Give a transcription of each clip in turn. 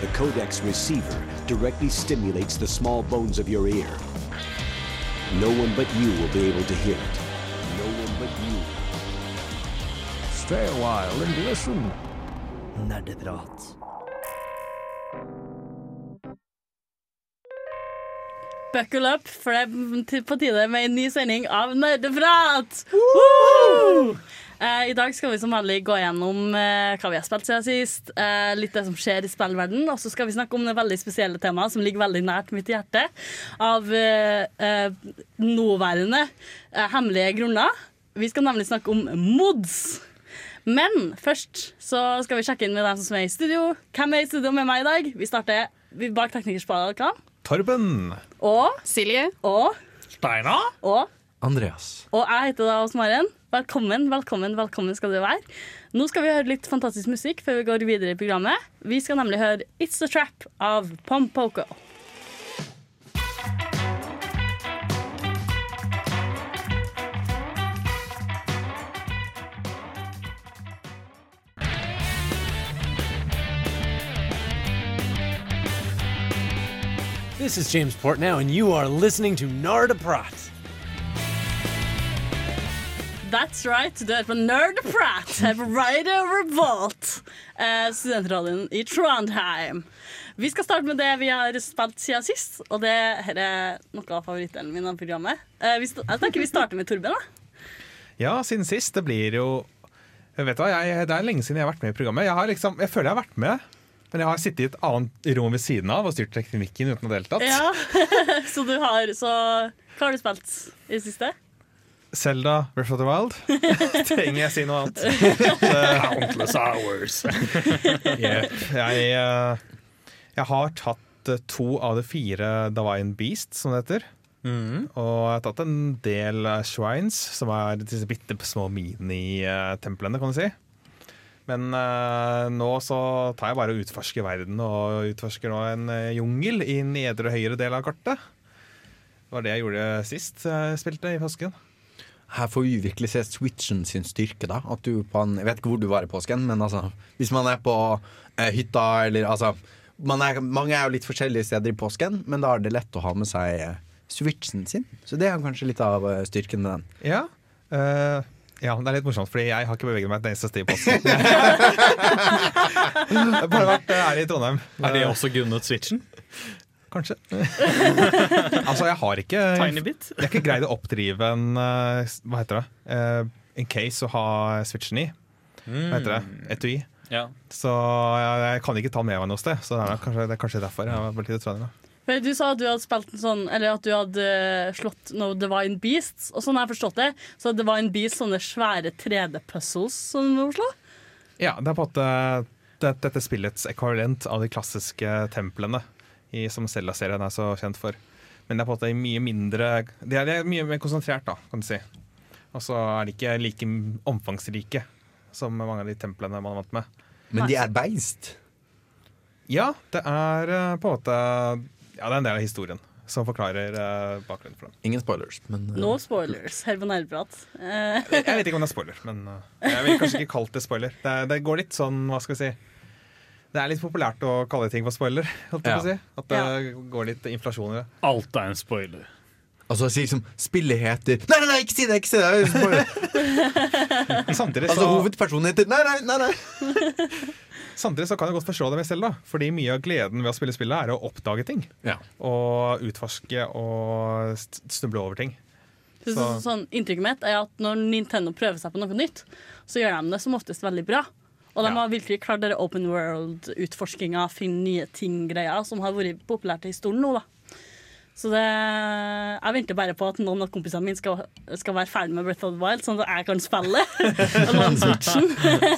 The codex receiver directly stimulates the small bones of your ear. No one but you will be able to hear it. No one but you. Stay a while and listen. Nerdeprat. Buckle up, for det er på tide med en ny sending av Nerdeprat! Woo! Eh, I dag skal vi som vanlig gå gjennom eh, hva vi har spilt siden sist, eh, litt det som skjer i spillverden, og så skal vi snakke om det veldig spesielle temaet som ligger veldig nært mitt hjerte, av nåværende hemmelige grunner. Vi skal nemlig snakke om mods. Men først så skal vi sjekke inn med dem som er i studio. Hvem er i studio med meg i dag? Vi starter bak teknikerspalten. Torben. Og Silje. Og Steinar. Og Andreas. Og jeg heter da Ås Maren. Velkommen, velkommen, velkommen skal du være. Nå skal vi høre litt fantastisk musikk før vi går videre i programmet. Vi skal nemlig høre It's The Trap av Pompoko. This is James Portnow, and you are listening to Nardaprat. That's right, du er på Nerdprat her på Radio Revolt, eh, studentradioen i Trondheim. Vi skal starte med det vi har spilt siden sist, og det her er noe av favorittdelen min av programmet. Eh, vi jeg tenker vi starter med Torben. da. Ja, siden sist. Det blir jo jeg vet hva, jeg, Det er lenge siden jeg har vært med i programmet. Jeg, har liksom, jeg føler jeg har vært med, men jeg har sittet i et annet rom ved siden av og styrt teknikken uten å ha deltatt. Ja, så du har Så hva har du spilt i det siste? Zelda Breath of the Wild. Trenger jeg si noe annet? Countless hours. Jep. Jeg, eh, jeg har tatt eh, to av de fire Divine Beast, som det heter. Og jeg har tatt en del eh, shrines, som er disse bitte små mini-templene, kan du si. Men uh, nå så tar jeg bare og utforsker verden, og utforsker nå en jungel i nedre og høyre del av kartet. Det var det jeg gjorde sist jeg spilte i påsken. Her får vi virkelig se Switchen sin styrke. da At du på en, Jeg vet ikke hvor du var i påsken, men altså hvis man er på eh, hytta eller altså man er, Mange er jo litt forskjellige steder i påsken, men da er det lett å ha med seg eh, Switchen sin. Så det er kanskje litt av eh, styrken med den. Ja. uh, ja, det er litt morsomt, fordi jeg har ikke beveget meg et eneste sted i påsken. jeg har bare vært eh, her i Trondheim. Er det også grunnet switchen? Kanskje. altså, jeg har ikke Tiny bit? Jeg har ikke greid å oppdrive en eh, Hva heter det? Eh, en case å ha switchen i. Hva heter det? Etui. Ja. Så jeg, jeg kan ikke ta med meg noe sted. Så det er kanskje, det er kanskje derfor jeg har blitt litt Du sa at du hadde spilt en sånn Eller at du hadde eh, slått No Divine Beasts. Og sånn har jeg forstått det, så Divine Beasts sånne svære 3D-puzzles som du må slå? Ja, det er på en måte dette spillets ekvivalent av de klassiske templene i, som Zelda-serien er så kjent for. Men det er på en måte mye mindre De er, de er mye mer konsentrert, da, kan du si. Og så er de ikke like omfangsrike som mange av de templene man er vant med. Men de er beist. Ja, det er eh, på en måte Ja, det er en del av historien som forklarer uh, bakgrunnen for dem. Ingen spoilers, men uh, No spoilers her på nærprat. Eh, Jeg vet ikke om det er spoiler, men uh, jeg vil kanskje ikke kalt det spoiler. Det, det går litt sånn, hva skal vi si Det er litt populært å kalle ting for spoiler. Holdt jeg på å si. At det går litt inflasjon i det. Alt er en spoiler. Altså si liksom Spillet heter Nei, nei, nei, ikke si det! ikke si det, er. Samtidig Altså så, Hovedpersonen heter Nei, nei, nei! nei. samtidig så kan jeg godt forstå det med selv, da. Fordi mye av gleden ved å spille spillet er å oppdage ting. Ja. Og utforske og snuble over ting. så, Så- sånn, inntrykket mitt er at når Nintendo prøver seg på noe nytt, så gjør de det som oftest veldig bra. Og de Ja. har virkelig klart denne open world-utforskinga, finne nye ting-greia, som har vært populært i historien nå, da. Så det, jeg venter bare på at noen av kompisene mine skal, skal være ferdig med Breath of the Wild, sånn at jeg kan spille. og Switchen.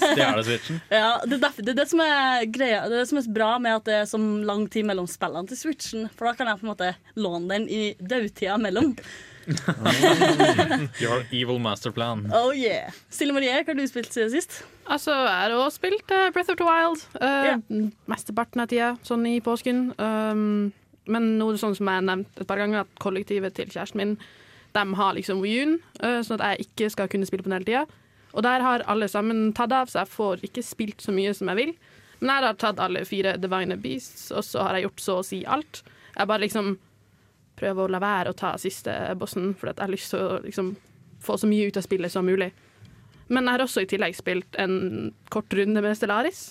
Stjele switchen. Ja, det, er det er det som er greia Det er det som er bra med at det er så lang tid mellom spillene til Switchen. For da kan jeg på en måte låne den i dødtida mellom. Your evil masterplan. Oh yeah. Silje Marie, hva har du spilt siden sist? Altså, jeg har også spilt uh, Breath of the Wild. Uh, yeah. Mesteparten av tida, sånn i påsken. Um, men noe sånn som jeg har nevnt et par ganger, at kollektivet til kjæresten min De har liksom Wii-en, uh, sånn at jeg ikke skal kunne spille på den hele tida. Og der har alle sammen tatt av, så jeg får ikke spilt så mye som jeg vil. Men jeg har tatt alle fire Divine Beasts, og så har jeg gjort så å si alt. Jeg bare liksom prøver å la være å ta siste bossen, for jeg har lyst til å liksom få så mye ut av spillet som mulig. Men jeg har også i tillegg spilt en kort runde med Stellaris.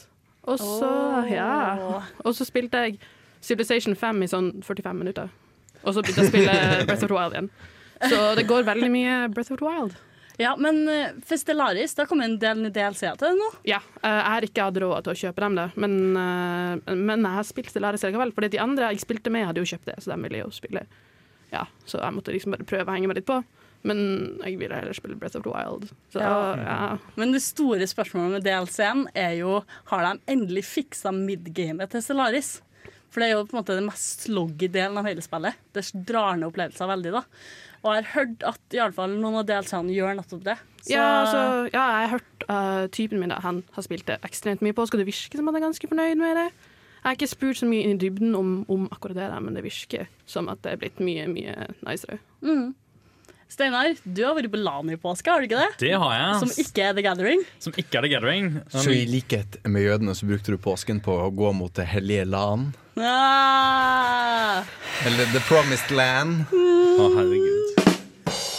Og så, ja. Og så spilte jeg Civilization 5 i sånn 45 minutter. Og så begynte jeg å spille Breath of the Wild igjen. Så det går veldig mye Breath of the Wild. Ja, men eh, for Stellaris, det har kommet en del DLC-er til det nå. Ja, eh, jeg har ikke hatt råd til å kjøpe dem, det. Men, eh, men jeg har spilt Stellaris likevel. Fordi de andre jeg spilte med, hadde jo kjøpt det, så de ville jo spille. Ja, så jeg måtte liksom bare prøve å henge meg litt på. Men jeg ville heller spille Breath of the Wild. Så Ja. ja. Men det store spørsmålet med DLC-en er jo har de endelig fiksa midgamet til Stellaris. For det er jo på en måte den mest sloggy delen av hele spillet. Det drar ned opplevelser veldig. da Og jeg har hørt at i alle fall noen av DLC-ene gjør nettopp det. Så, Ja, altså, ja, jeg har hørt uh, typen min da, han har spilt det ekstremt mye på, Skal det virke som han er ganske fornøyd med det. Jeg har ikke spurt så mye inn i dybden om, om akkurat det, der, men det virker som at det er blitt mye, mye nicere. Steinar, du har vært på LAN i påske, har du ikke det? Det har jeg. Som ikke er The Gathering. Som ikke er The Gathering. Så i likhet med jødene så brukte du påsken på å gå mot det hellige LAN? Ah! Eller The Promised Land. Å, herregud.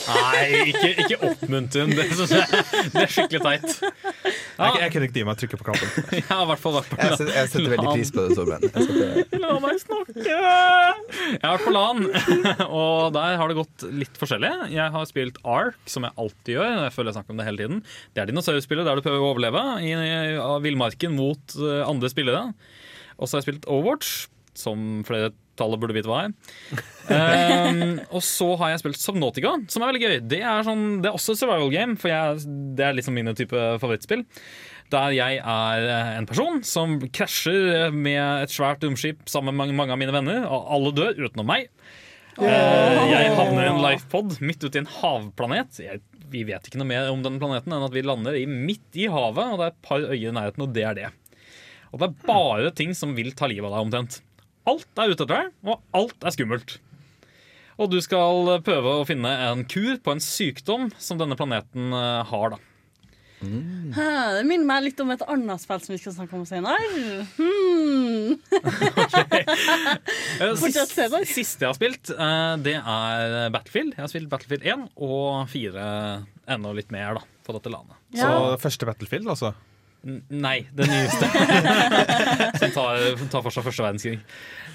Nei, ikke, ikke oppmuntrende. Det, synes jeg- det er skikkelig teit. Jeg, jeg kunne ikke gi meg trykket på kampen. I hvert fall på Jeg jeg setter veldig pris på det. Jeg skal. La meg snakke! Jeg har vært på LAN, og der har det gått litt forskjellig. Jeg har spilt Ark, som jeg alltid gjør. Jeg føler jeg snakker om det hele tiden. Det er dinosaurspillet der du prøver å overleve i, villmarken mot eh, andre spillere. Og så har jeg spilt Overwatch, som flere tallet burde vite hva er. Um, og så har jeg spilt Subnautica, som er veldig gøy. Det er, sånn, det er også survival game, for jeg, det er liksom mine type favorittspill. Der jeg er en person som krasjer med et svært romskip sammen med mange av mine venner. Og alle dør utenom meg. Eh, Jeg havner i en lifepod midt ute i en havplanet. Jeg, vi vet ikke noe mer om den planeten enn at vi lander i, midt i havet, og det er et par øyer i nærheten, og det er det. Og det er bare ting som vil ta livet av deg, omtrent. Alt er ute etter deg, og alt er skummelt. Og du skal prøve å finne en kur på en sykdom som denne planeten eh, har, da. Mm. Det minner meg litt om et annet spill som vi skal snakke om senere. Hmm. okay. Fortsett, sist- Siste jeg har spilt, eh, det er Battlefield. Jeg har spilt Battlefield 1 og 4 enda litt mer da, på dette landet. Så første Battlefield, altså. Nei, det nyeste. Som tar, tar for seg første verdenskrig.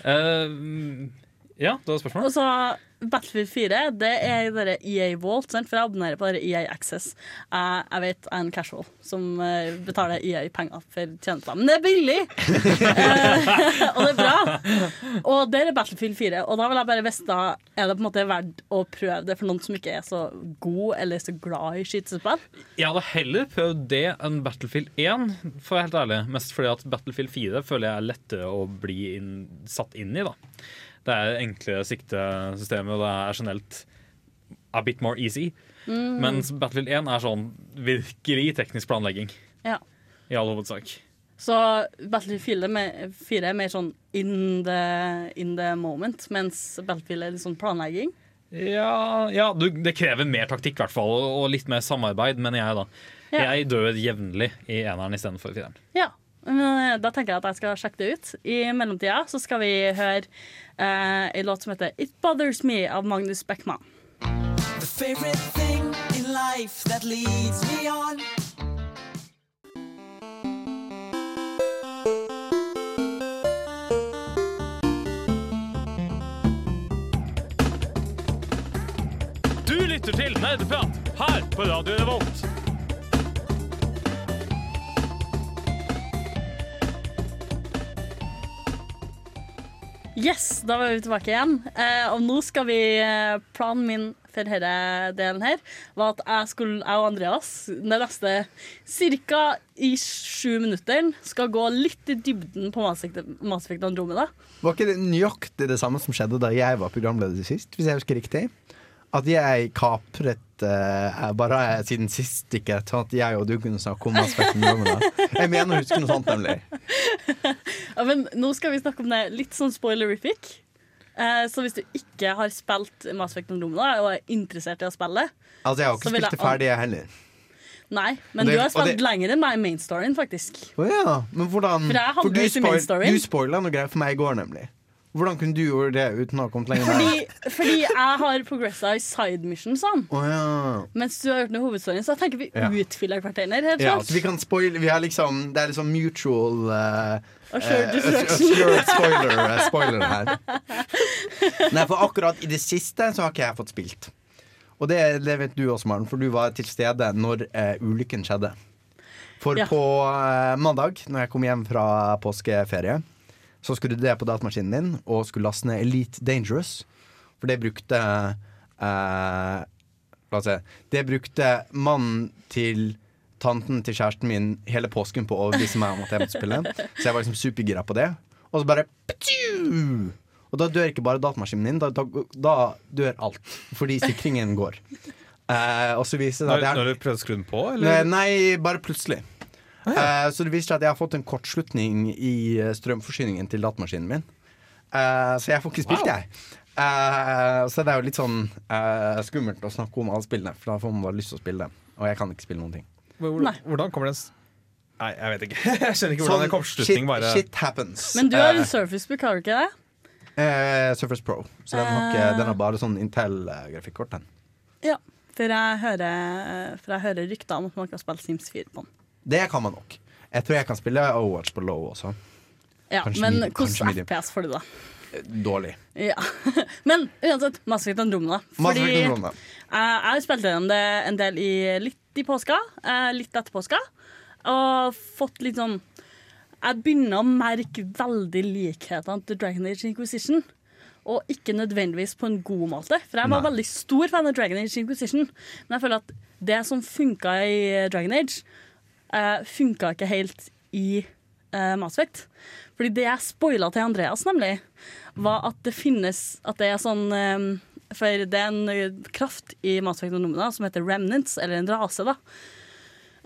Uh, ja, det var spørsmålet. Og så Battlefield 4, det er bare EA Vault, sant? for jeg abonnerer på EA Access. Jeg, jeg vet jeg er en casual som eh, betaler EA penger for tjenester, men det er billig! Eh, og det er bra. Og det er Battlefield 4, og da vil jeg bare vite er det på en måte verdt å prøve det for noen som ikke er så god eller så glad i skytespill. Jeg hadde heller prøvd det enn Battlefield 1, for å være helt ærlig. Mest fordi at Battlefield 4 føler jeg er lettere å bli inn, satt inn i. da. Det er enkle siktesystemer, og det er generelt a bit more easy. Mens Battlefield 1 er sånn virkelig teknisk planlegging. Ja. I all hovedsak. Så Battlefield 4 er mer- 4 er mer sånn in the, in the moment, mens Battlefield er litt sånn planlegging. Ja, ja du, det krever mer taktikk, i hvert fall, og litt mer samarbeid, mener jeg, da. Ja. Jeg dør jevnlig i eneren istedenfor fireren. Ja, da tenker jeg at jeg skal sjekke det ut. I mellomtida så skal vi høre eh, en låt som heter It Bothers Me av Magnus Beckmann. The favorite thing in life that leads me on. Du lytter til Nerdeprat her på Radio Revolt. Yes, da var vi tilbake igjen. Eh, og nå skal vi eh, Planen min for denne delen her var at jeg, skulle, jeg og Andreas de neste ca. i sju minutter skal gå litt i dybden på Mass Effect Andromeda. Var ikke det nøyaktig det samme som skjedde da jeg var programleder sist, hvis jeg husker riktig? At jeg kapret uh, bare siden sist ikke, at jeg og du kunne snakke om aspekten. Jeg mener å huske noe sånt, nemlig. Ja, men nå skal vi snakke om det litt sånn spoilerific. Eh, så hvis du ikke har spilt Mass Effect Andromeda og er interessert i å spille Altså, jeg har ikke spilt det ferdig, jeg heller. Nei, men det- du har spilt det- lenger enn meg i main storyen, faktisk. Oh, ja, men hvordan For For du, spoil, du spoila noe greier for meg i går, nemlig. Hvordan kunne du gjøre det uten å ha kommet lenger? Fordi, fordi jeg har progressa i side missionsene, oh, ja. mens du har gjort noe hovedstoryen. Så jeg tenker vi Ja. utfyller hverandre ja. Så vi kan spoil Vi har liksom Det er liksom mutual uh, Assured eh, destruction. assured spoiler, eh, spoiler her. Nei, for akkurat i det siste så har ikke jeg fått spilt. Og det, det vet du også, Maren, for du var til stede når uh, ulykken skjedde. For Ja. på eh, mandag, når jeg kom hjem fra påskeferie, så skrudde det på datamaskinen din og skulle laste ned Elite Dangerous. For det brukte eh, La oss se. Det brukte mannen til tanten til kjæresten min hele påsken på å overbevise meg om at jeg måtte spille. Så jeg var liksom supergira på det. Og så bare pju! Og da dør ikke bare datamaskinen din, da, da, da dør alt. Fordi sikringen går. Eh, og så viser det Når, at jeg når du prøvde å skru den på, eller? nei, bare plutselig. Eh, så det viser seg at jeg har fått en kortslutning i eh, strømforsyningen til datamaskinen min. Eh, så jeg får ikke spilt, Wow. jeg. Eh, så det er jo litt sånn eh, skummelt å snakke om alle spillene, for da får man bare lyst til å spille dem. Og jeg kan ikke spille noen ting. Hvordan, hvordan kommer den Nei, jeg vet ikke. Jeg skjønner ikke hvordan en Sånn, kortslutning shit, bare shit happens. Men du har Eh, Surface Book, har du ikke det? eh, Surface Pro. Så den har, ikke, den har bare sånn Intel-grafikkort. den. Ja. For jeg hører, for jeg hører rykter om at man kan spille Sims 4 på den. Det kan man nok. Jeg tror jeg kan spille Overwatch på low også. Ja, Kanskje men hvordan. FPS får du da? Eh, Dårlig. Ja. Men uansett, Mass Effect Andromeda. Fordi jeg Andromeda. jeg har spilt gjennom det en del i, litt i påska, eh, litt etter påska, og fått litt sånn Jeg begynner å merke veldig likhetene til Dragon Age Inquisition. Og ikke nødvendigvis på en god måte. For jeg var Nei. veldig stor fan av Dragon Age Inquisition. Men jeg føler at det som funka i Dragon Age, uh, funka ikke helt i uh, Mass Fordi det jeg spoila til Andreas, nemlig, var at det finnes At det er sånn eh, For det er en eh, kraft i Andromeda som heter remnants, eller en rase, da.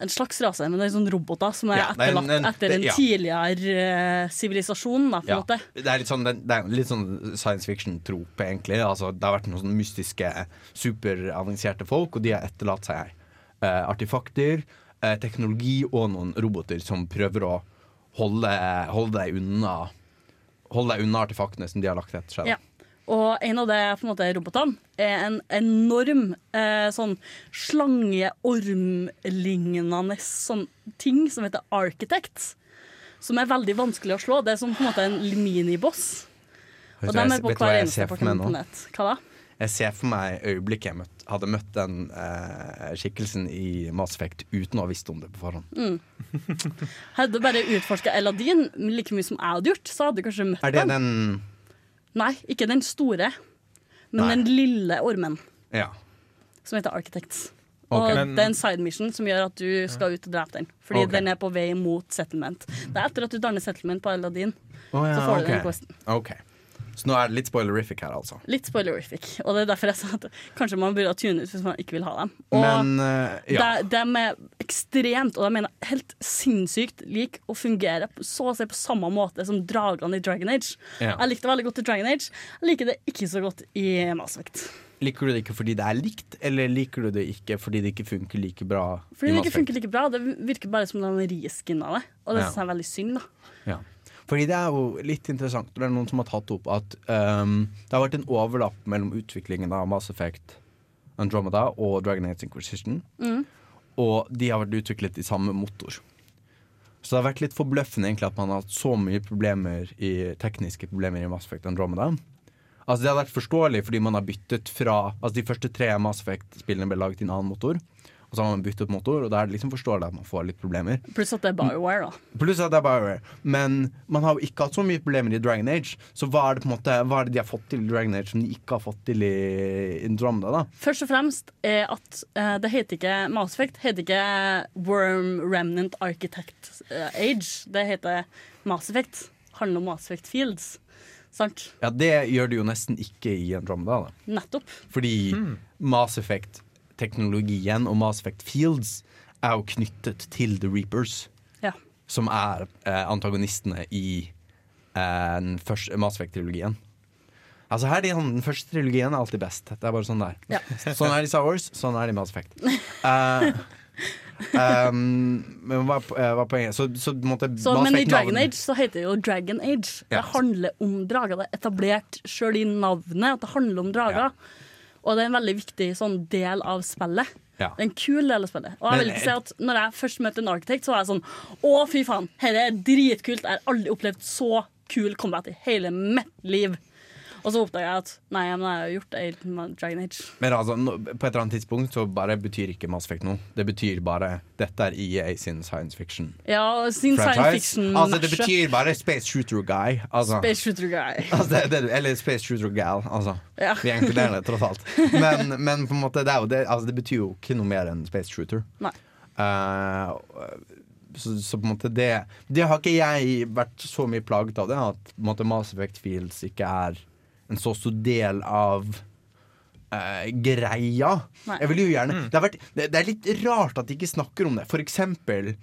En slags rase, men det er sånn roboter som er Ja, er en- etterlatt en- etter en det- ja. tidligere eh, sivilisasjon, en Ja, det er litt sånn, det er litt sånn science fiction-trope, egentlig. Altså, det har vært noen sånne mystiske, superavanserte folk, og de har etterlatt seg uh, artefakter, eh, teknologi og noen roboter som prøver å holde, holde deg unna Holde deg unna artefaktene som de har lagt etter seg. Ja. Og en av de på en måte, robotene er en enorm eh, sånn slangeormlignende sånn ting som heter Architect. Som er veldig vanskelig å slå. Det er som på en måte en miniboss. Og de er på hver eneste nå? Hva da? Jeg ser for meg øyeblikket jeg møtt, hadde møtt den eh, skikkelsen i Mass Effect uten å ha visst om det på forhånd. Hadde du bare utforska Eladin like mye som jeg hadde gjort, så hadde du kanskje møtt den. Er det den. den Nei, ikke den store, men Nei. den lille ormen Ja. som heter Architects. Okay, Og Men- det er en side mission som gjør at du skal ut og drepe den. Fordi okay. den er på vei mot settlement. Det er etter at du danner settlement på Eladin. oh, ja, Så får du den ok. questen. Ok. Så nå er det litt spoilerific her, altså. Litt spoilerific. Og det er derfor jeg sa at kanskje man burde tune ut hvis man ikke vil ha dem. Og Men uh, ja. de, er ekstremt, og de mener helt sinnssykt lik å fungere så å si på samme måte som dragene i Dragon Age. Ja. Jeg likte det veldig godt i Dragon Age. Jeg liker det ikke så godt i Mass Effect. Liker du det ikke fordi det er likt, eller liker du det ikke fordi det ikke funker like bra? Fordi det ikke funker like bra. Det virker bare som de av det. Og det Ja. synes jeg er veldig synd. da Ja. Fordi det er jo litt interessant, og det er noen som har tatt opp at um, det har vært en overlapp mellom utviklingen av Mass Effect Andromeda og Dragon Age Inquisition. Mm. Og de har vært utviklet i samme motor. Så det har vært litt forbløffende egentlig at man har hatt så mye problemer i, tekniske problemer i Mass Effect Andromeda. Altså Det har vært forståelig fordi man har byttet fra Altså De første tre Mass Effect-spillene ble laget i en annen motor. Og så har man byttet motor, og da er det liksom forståelig at man får litt problemer. Pluss at det er Bioware, da. Pluss at det er Bioware. Men man har jo ikke hatt så mye problemer i Dragon Age. Så hva er det på en måte Hva er det de har fått til i Dragon Age som de ikke har fått til i Andromeda? da? Først og fremst er at uh, det heter ikke Mass Effect, heter ikke Worm Remnant Architect uh, Age. Det heter Mass Effect. Handler om Mass Effect Fields. Sant? Ja, Det gjør det jo nesten ikke i Andromeda. da. Nettopp. Fordi Mass Effect-teknologien og Mass Effect Fields er jo knyttet til The Reapers, Ja. som er eh, antagonistene i eh, første Mass Effect-trilogien. Altså her er de, Den første trilogien er alltid best. Det er bare sånn det er. Ja. Sånn er de Star Wars, sånn er de Mass Effect. Uh, Um, men hva, er- hva poenget? Så, så måtte, Så, men i Dragon Age så heter det jo Dragon Age. Ja. Det handler om drager. Det er etablert sjøl i navnet at det handler om drager. Og det er en veldig viktig sånn del av spillet. Ja. Det er en kul del av spillet. Og jeg Men, vil ikke si at når jeg først møtte en arkitekt, så var jeg sånn Å, fy faen, dette er dritkult. Jeg har aldri opplevd så kul combat i hele mitt liv. Og så oppdaga jeg at nei, men jeg har gjort det i Dragon Age. Men altså, på et eller annet tidspunkt så bare betyr ikke Mass Effect noe. Det betyr bare dette er EA sin science fiction. Ja, sin sin science fiction Altså, det betyr bare Space Shooter Guy. Altså, Space Shooter Guy. altså, det, det, eller Space Shooter Gal. Altså. Ja. Vi inkluderer det tross alt. Men, men på en måte, det, det, altså, det betyr jo ikke noe mer enn Space Shooter. Nei. Uh, så, så på en måte det Det har ikke jeg vært så mye plaget av det, at måte, Mass Effect Fields ikke er en så stor del av uh, greia. Nei. Jeg vil jo gjerne det, har vært, det, det er litt rart at de ikke snakker om det. For eksempel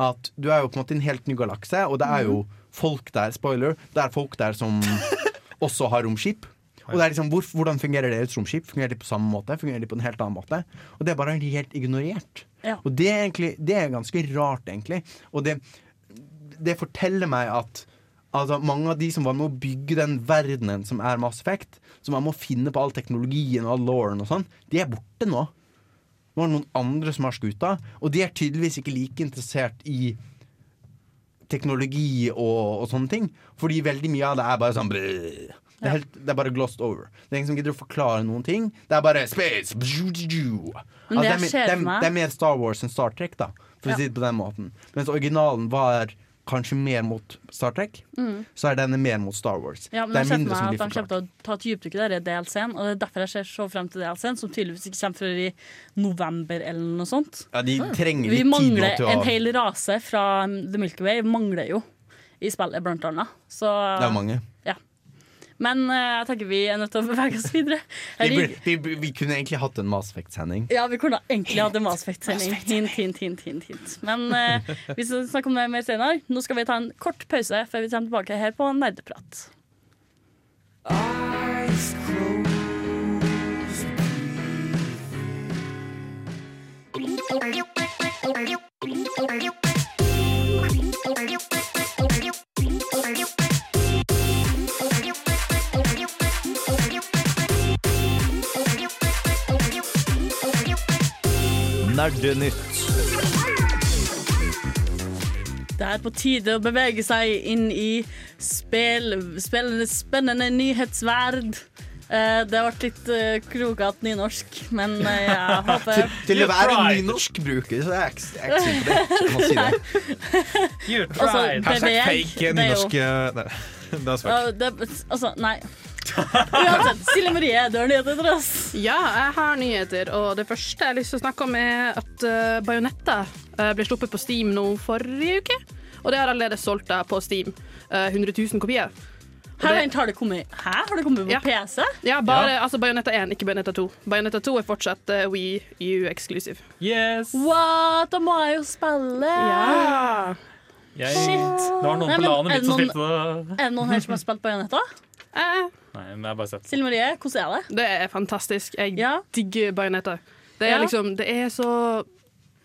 at du er jo på en måte en helt ny galakse, og det er jo folk der, spoiler, det er folk der som også har romskip. Og det er liksom, hvor, Hvordan fungerer deres romskip? Fungerer de på samme måte? Fungerer de på en helt annen måte? Og det er bare helt ignorert. Ja. Og det er, egentlig, det er ganske rart, egentlig. Og det, det forteller meg at altså, mange av de som var med å bygge den verdenen som er Mass Effect, som er med å finne på all teknologien og all lauren og sånn, de er borte nå. Nå er det noen andre som har skuta, og de er tydeligvis ikke like interessert i teknologi og, og sånne ting. Fordi veldig mye av det er bare sånn brrr. det, er helt, det er bare glossed over. Det er ingen som gidder å forklare noen ting. Det er bare space bzzu. Men Altså, det er, det, er, det er mer Star Wars enn Star Trek, da, for Ja. å si det på den måten. Mens originalen var kanskje mer mot Star Trek, så er denne mer mot Star Wars. Mm. Ja, men det er mindre som blir forklart. Han kommer til å ta et dypdykk i den DLC-en, og det er derfor jeg ser så frem til DLC-en, som tydeligvis ikke kommer før i november eller noe sånt. Ja, de trenger litt tid nå til å en hel rase fra The Milky Way, mangler jo i spillet, blant annet. Så, Det er mange. Men eh, jeg tenker vi er nødt til å bevege oss videre. Vi, vi, vi, kunne egentlig hatt en Mass Effect-sending. Ja, vi kunne egentlig hatt en Mass Effect-sending. Hint, hint, hint, hint, hint. Men uh, vi skal snakke om det mer senere. Nå skal vi ta en kort pause før vi kommer tilbake her på Nerdeprat. Eyes Nerdenytt. Det er på tide å bevege seg inn i spillende, spennende nyhetsverd. Eh, det vært litt uh, krokete nynorsk, men eh, jeg håper Til å være nynorsk bruker, nynorskbruker, så er jeg ikke- sikker er ikke. Jeg det. You Altså, tried. Hashtag fake nynorsk det er. Det, altså, nei. Uansett, Silje Marie, du har nyheter til oss. Ja, jeg har nyheter, og det første jeg har lyst til å snakke om, er at uh, Bajonetta uh, ble sluppet på Steam nå forrige uke. Og det har allerede solgt da på Steam. Uh, 100 000 kopier. Her, vent, har det kommet Hæ? Har det kommet på Ja. PC? Ja, bare altså Bajonetta 1, ikke Bajonetta 2. Bajonetta 2 er fortsatt uh, Wii U exclusive. Yes. What? Da må jeg jo spille! Ja. Jeg, Shit. det var noen Nei, på landet mitt som spilte det. Er det noen her som har spilt Bajonetta? Eh, Nei, men jeg har bare sett. Silje Marie, hvordan er det? det er fantastisk. Jeg Ja. digger bajonetter. Det er Ja. liksom Det er så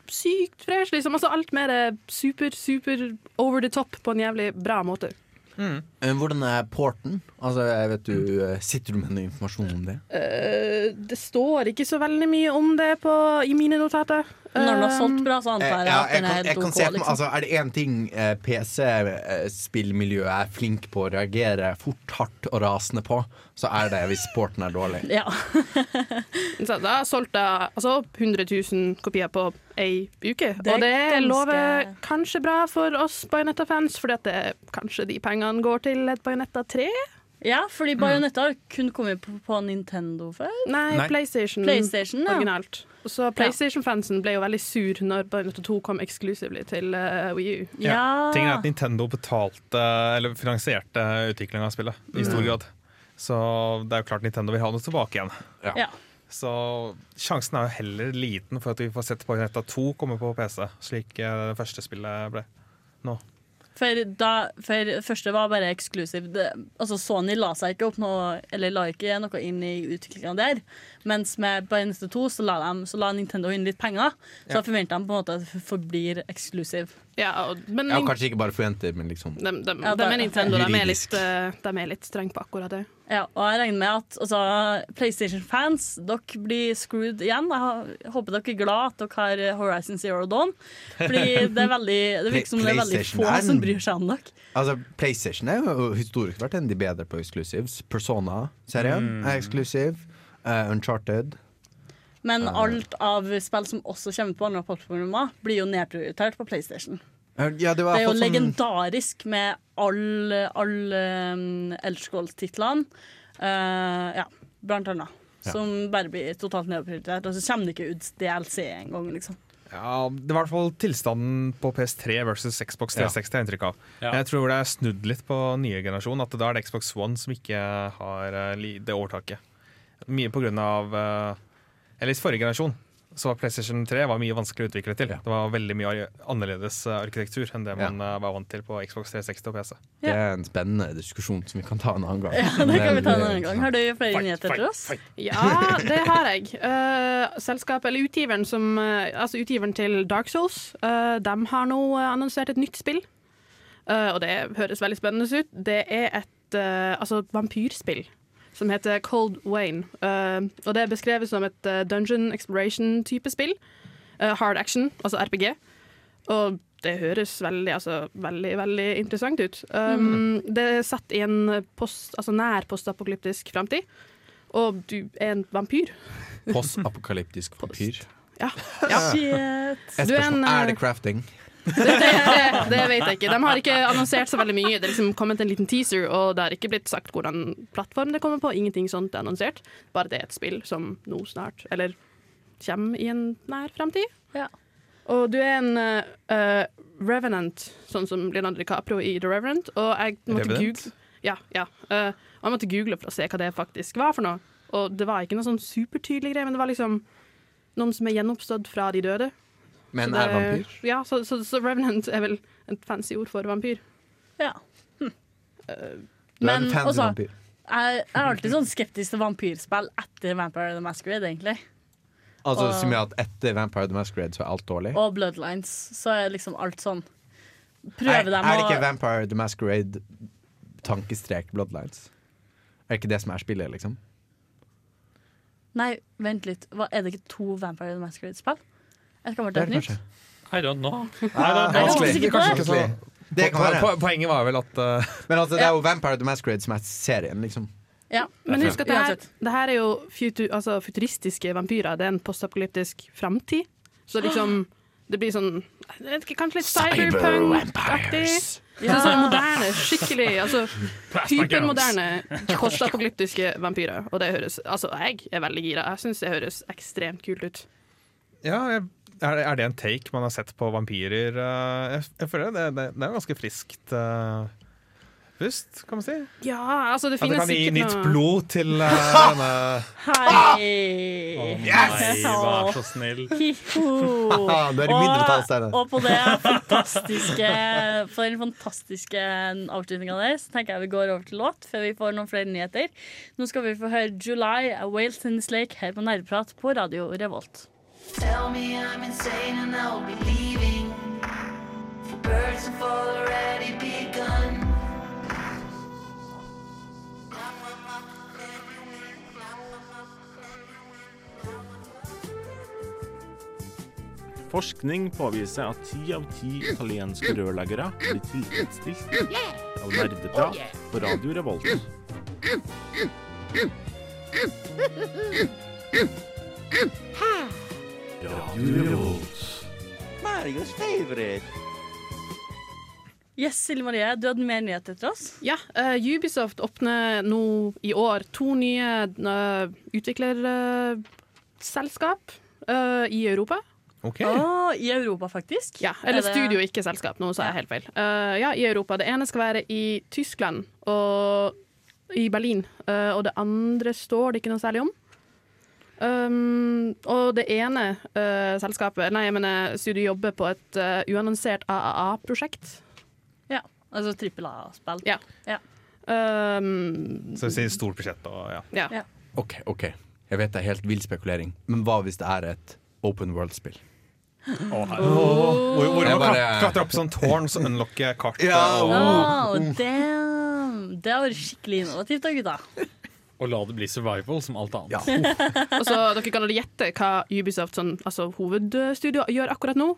sykt fresh, liksom. Altså, alt mer er super, super over the top på en jævlig bra måte. Eh, Hvordan er porten? Altså, jeg vet du, eh, Sitter du med noe informasjon om det? Uh, det står ikke så veldig mye om det på, i mine notater. Når den har Eh, solgt bra, så antar jeg Eh, ja, at jeg den kan, er helt OK. Liksom. altså, er det én ting eh, PC-spillmiljøet er flink på å reagere fort, hardt og rasende på, så er det hvis porten er dårlig. Ja. Så da solgte jeg altså 100 000 kopier på ei uke. Det er og det ganske- lover kanskje bra for oss Bajonetta-fans, fordi at det, kanskje de pengene går til et Bajonetta 3? ja, fordi Bajonetta har kun kommet på, på Nintendo før. Nei, Nei. PlayStation, PlayStation, ja. originalt. Så PlayStation-fansen ble jo veldig sur når Bajonetta 2 kom exclusively til uh, Wii U. Ja. Tingen er at Nintendo betalte, eller finansierte utviklinga av spillet i stor grad. Så det er jo klart Nintendo vil ha noe tilbake igjen. Ja. Så sjansen er jo heller liten for at vi får sett Bayonetta 2 komme på PC, slik eh, det første spillet ble nå. For, da, for første var bare eksklusiv. Altså Sony la seg ikke opp noe Eller la ikke noe inn i utviklinga der. Mens med Bayonetta 2 så la, de, så la Nintendo inn litt penger. Så Ja. forventer de på en måte at det forblir eksklusiv. Ja, og, men Ja, kanskje ikke bare forventer, men liksom de, de, Ja, de er Nintendo, de er litt, eh, er litt strenge på akkurat det. Ja, og jeg regner med at altså, PlayStation-fans Dere blir screwed igjen. Jeg håper dere er glad at dere har Horizon Zero Dawn. Fordi det er veldig Det virker som det er veldig få er som bryr seg om dere. Altså, PlayStation er jo historisk vært en av de bedre på exclusives. Persona-serien er eksklusiv. Eh, Uncharted. Men Ja. alt av spill som også kommer på andre plattformer, blir jo nedprioritert på PlayStation. Eh, Ja, det, var Det er jo sånn- legendarisk med alle all, um, Elderscrolls-titlene. Uh, ja, blant annet. Ja. Som bare blir totalt nedprioritert. Og så kommer det ikke ut DLC engang, liksom. Ja, Det var i hvert fall tilstanden på PS3 versus Xbox 360. har jeg inntrykk av. Ja. Jeg tror det er snudd litt på nye generasjon. At da er det Xbox One som ikke har eh, det overtaket. Mye på grunn av eh, Eller i forrige generasjon så var PlayStation 3 var mye vanskeligere å utvikle til. Det var veldig mye annerledes eh, arkitektur enn det man ja. var vant til på Xbox 360 og PC. Det er en spennende diskusjon som vi kan ta en annen gang. Ja, det kan vi ta en annen gang. Har du flere nyheter til oss? Ja, det har jeg. Uh, selskapet, eller utgiveren, som, eh, altså utgiveren til Dark Souls, uh, de har nå eh, annonsert et nytt spill. Eh, og det høres veldig spennende ut. Det er et eh, altså vampyrspill som heter Cold Wayne. Uh, og det er beskrevet som et eh, dungeon exploration-type spill. Uh, hard action, altså RPG. Og det høres veldig, altså, veldig, veldig interessant ut. Um, Det er satt i en post, altså nær postapokalyptisk framtid. Og du er en vampyr. Postapokalyptisk vampyr. Ja. ja. Shit. Du er en. Det crafting? Det, det, det, det vet jeg ikke. De har ikke annonsert så veldig mye. Det er liksom kommet en liten teaser, og det har ikke blitt sagt hvordan plattform det kommer på. Ingenting sånt er annonsert. Bare det er et spill som nå snart, eller kommer i en nær framtid. Ja. Og du er en uh, revenant, sånn som Leonardo DiCaprio i The Revenant. Og jeg måtte Revenant? google Ja, ja. Uh, og jeg måtte google for å se hva det faktisk var for noe. Og det var ikke noe sånn supertydelig greie, men det var liksom noen som er gjenoppstått fra de døde. Men er vampyr? Ja, så, så, så Revenant er vel et fancy ord for vampyr. Ja. Du er Men en fancy også, vampyr. jeg er alltid sånn skeptisk til vampyrspill etter Vampire the Masquerade, egentlig. Altså, og- Som gjør at etter Vampire the Masquerade så er alt dårlig? Og Bloodlines. Så er liksom alt sånn Er, dem å er det ikke Vampire the Masquerade tankestrek Bloodlines? Er det ikke det som er spillet, liksom? Nei, vent litt. Hva, er det ikke to Vampire the Masquerade-spill? Jeg skal bare ta det et nytt. I don't know. Jeg er Vanskelig. Kanskje det. kan være. Poenget var vel at uh... Men altså, det er jo Vampire the Masquerade som er serien, liksom. Ja, Men husk at det her, det her er jo futu, altså futuristiske vampyrer. Det er en postapokalyptisk framtid. Så liksom Det blir sånn ikke, Kanskje litt cyberpunk-aktig. Ja. sånn moderne, skikkelig altså, Hypermoderne postapokalyptiske vampyrer. Og det høres Altså, jeg er veldig gira. Jeg syns det høres ekstremt kult ut. Ja, jeg- er det, er det en take man har sett på vampyrer? eh, Jeg, jeg føler det, det, det er ganske friskt uh, pust, kan man si. Ja, altså, det At det finnes kan gi nytt noe blod til uh, denne Hei! Nei, vær så snill. Du er i mindretallsstemme. Og, og på det fantastiske For den fantastiske avslutninga der, så tenker jeg vi går over til låt før vi får noen flere nyheter. Nå skal vi få høre 'July' av Wales Tennis Lake her på Nerdprat på Radio Revolt. Tell me I'm insane and I'll be leaving. For birds have already begun. Forskning påviser at ti av ti italienske rørleggere blir tilfredsstilt av nerdeprat på Radio Revolt. Radio Marios favorite. Yes, Silje Marie, du hadde mer nyheter til oss? Ja, uh, Ubisoft åpner nå i år to nye uh, utviklerselskap uh, i Europa. Okay. Oh, I Europa, faktisk? Ja, Eller Er det- studio, ikke selskap. Nå sa jeg helt feil. Eh, ja, i Europa. Det ene skal være i Tyskland og i Berlin. eh, og det andre står det ikke noe særlig om. Um, og det ene uh, selskapet, nei, jeg mener studio jobber på et uh, uannonsert AAA-prosjekt. Ja. Altså trippel A-spill. Ja. Ja. Um, Så vi sier stort budsjett og ja. ja. Ja. OK, OK. Jeg vet det er helt vill spekulering, men hva hvis det er et open world-spill? Hvor, hvor Jeg man bare- klatrer opp sånn tårn som unlocker kart. Ja, oh. Oh, damn! Det har vært skikkelig innovativt da, gutta. Og la det bli survival som alt annet. Ja. Og så Dere kan gjette hva Ubisoft, sånn, altså hovedstudio, gjør akkurat nå.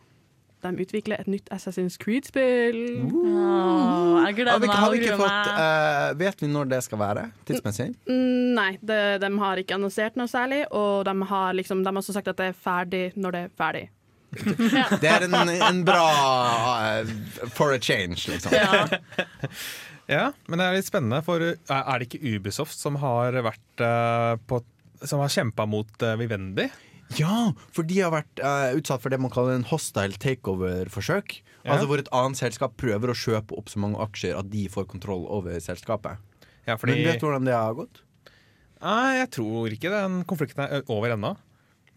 De utvikler et nytt Assassin's Creed-spill. Oh, jeg gleder meg. har vi ikke fått eh, Vet vi når det skal være? Tidsmessig? N Nei, de, de har ikke annonsert noe særlig, og de har, liksom, de har også sagt at det er ferdig når det er ferdig. Det er en, en bra uh, For a change, liksom. ja, men det er litt spennende, for er er det ikke Ubisoft som har vært eh, på Som har kjempa mot uh, Vivendi? Ja, for de har vært uh, utsatt for det man kaller en hostile takeover-forsøk. Ja. Altså Hvor et annet selskap prøver å kjøpe opp så mange aksjer at de får kontroll over selskapet. Ja, fordi, Men vet du hvordan det har gått? Nei, jeg tror ikke den konflikten er over ennå.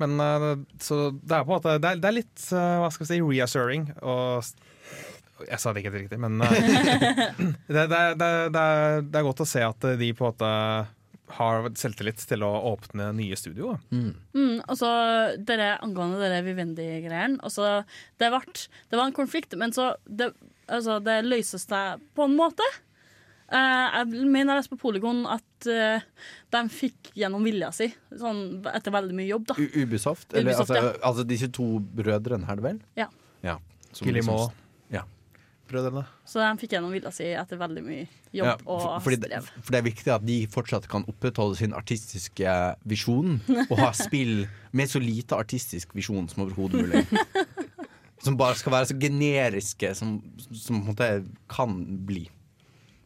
Men uh, så det er på en måte Det er, det er litt uh, hva skal vi si, reassuring. Og jeg sa det ikke helt riktig, men eh, det, det, er- det, det, er- det er godt å se at de på en måte har selvtillit til å åpne nye studio. Mm. Mm, altså, dere, angående dere Vivendi-greiene altså, det, det var en konflikt, men så Det, altså, det løses seg på en måte. Uh, jeg mener jeg leste på Polygon at uh, de fikk gjennom vilja si, sånn, etter veldig mye jobb. da U Ubisoft? Eller Ubisoft, altså, ja. altså disse to brødrene, er det vel? Ja. ja. som Guillemot. Brødrene. Så de fikk gjennom vilja si etter veldig mye jobb Ja, og for, det, strev. for det er viktig at de fortsatt kan opprettholde sin artistiske visjon, og ha spill med så lite artistisk visjon som overhodet mulig. Som bare skal være så generiske som, som på en måte kan bli.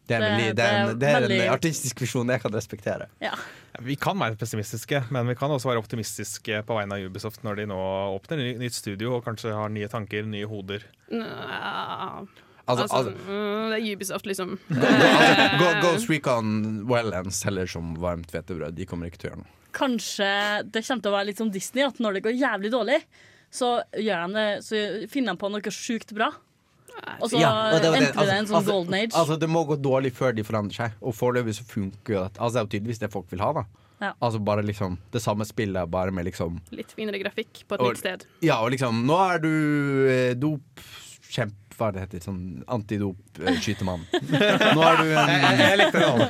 Det er, Det- veldig, det er, en, det det er en artistisk visjon jeg kan respektere. Ja. Vi kan være pessimistiske, men vi kan også være optimistiske på vegne av Ubisoft når de nå åpner nytt studio og kanskje har nye tanker, nye hoder. Nja, Altså, altså, altså, mm, det er Ubisoft, liksom. altså Go- Ghost Recon Wildlands selger som varmt hvetebrød. De kommer ikke til å gjøre noe. Kanskje det kommer til å være litt som Disney, at når det går jævlig dårlig, så, gjør de det, så finner de på noe sjukt bra. Og så Ja, og det det. entrer det en sånn Altså- golden age. Altså, det må gå dårlig før de forandrer seg, og foreløpig så funker jo dette. Altså, det er jo tydeligvis det folk vil ha, da. Ja. Altså bare liksom det samme spillet, bare med liksom Litt finere grafikk på et Og- nytt sted. Ja, og liksom Nå er du eh, dopkjemp... Hva er det heter? Sånn antidop-skytemann. Nå er du en Jeg likte det nå.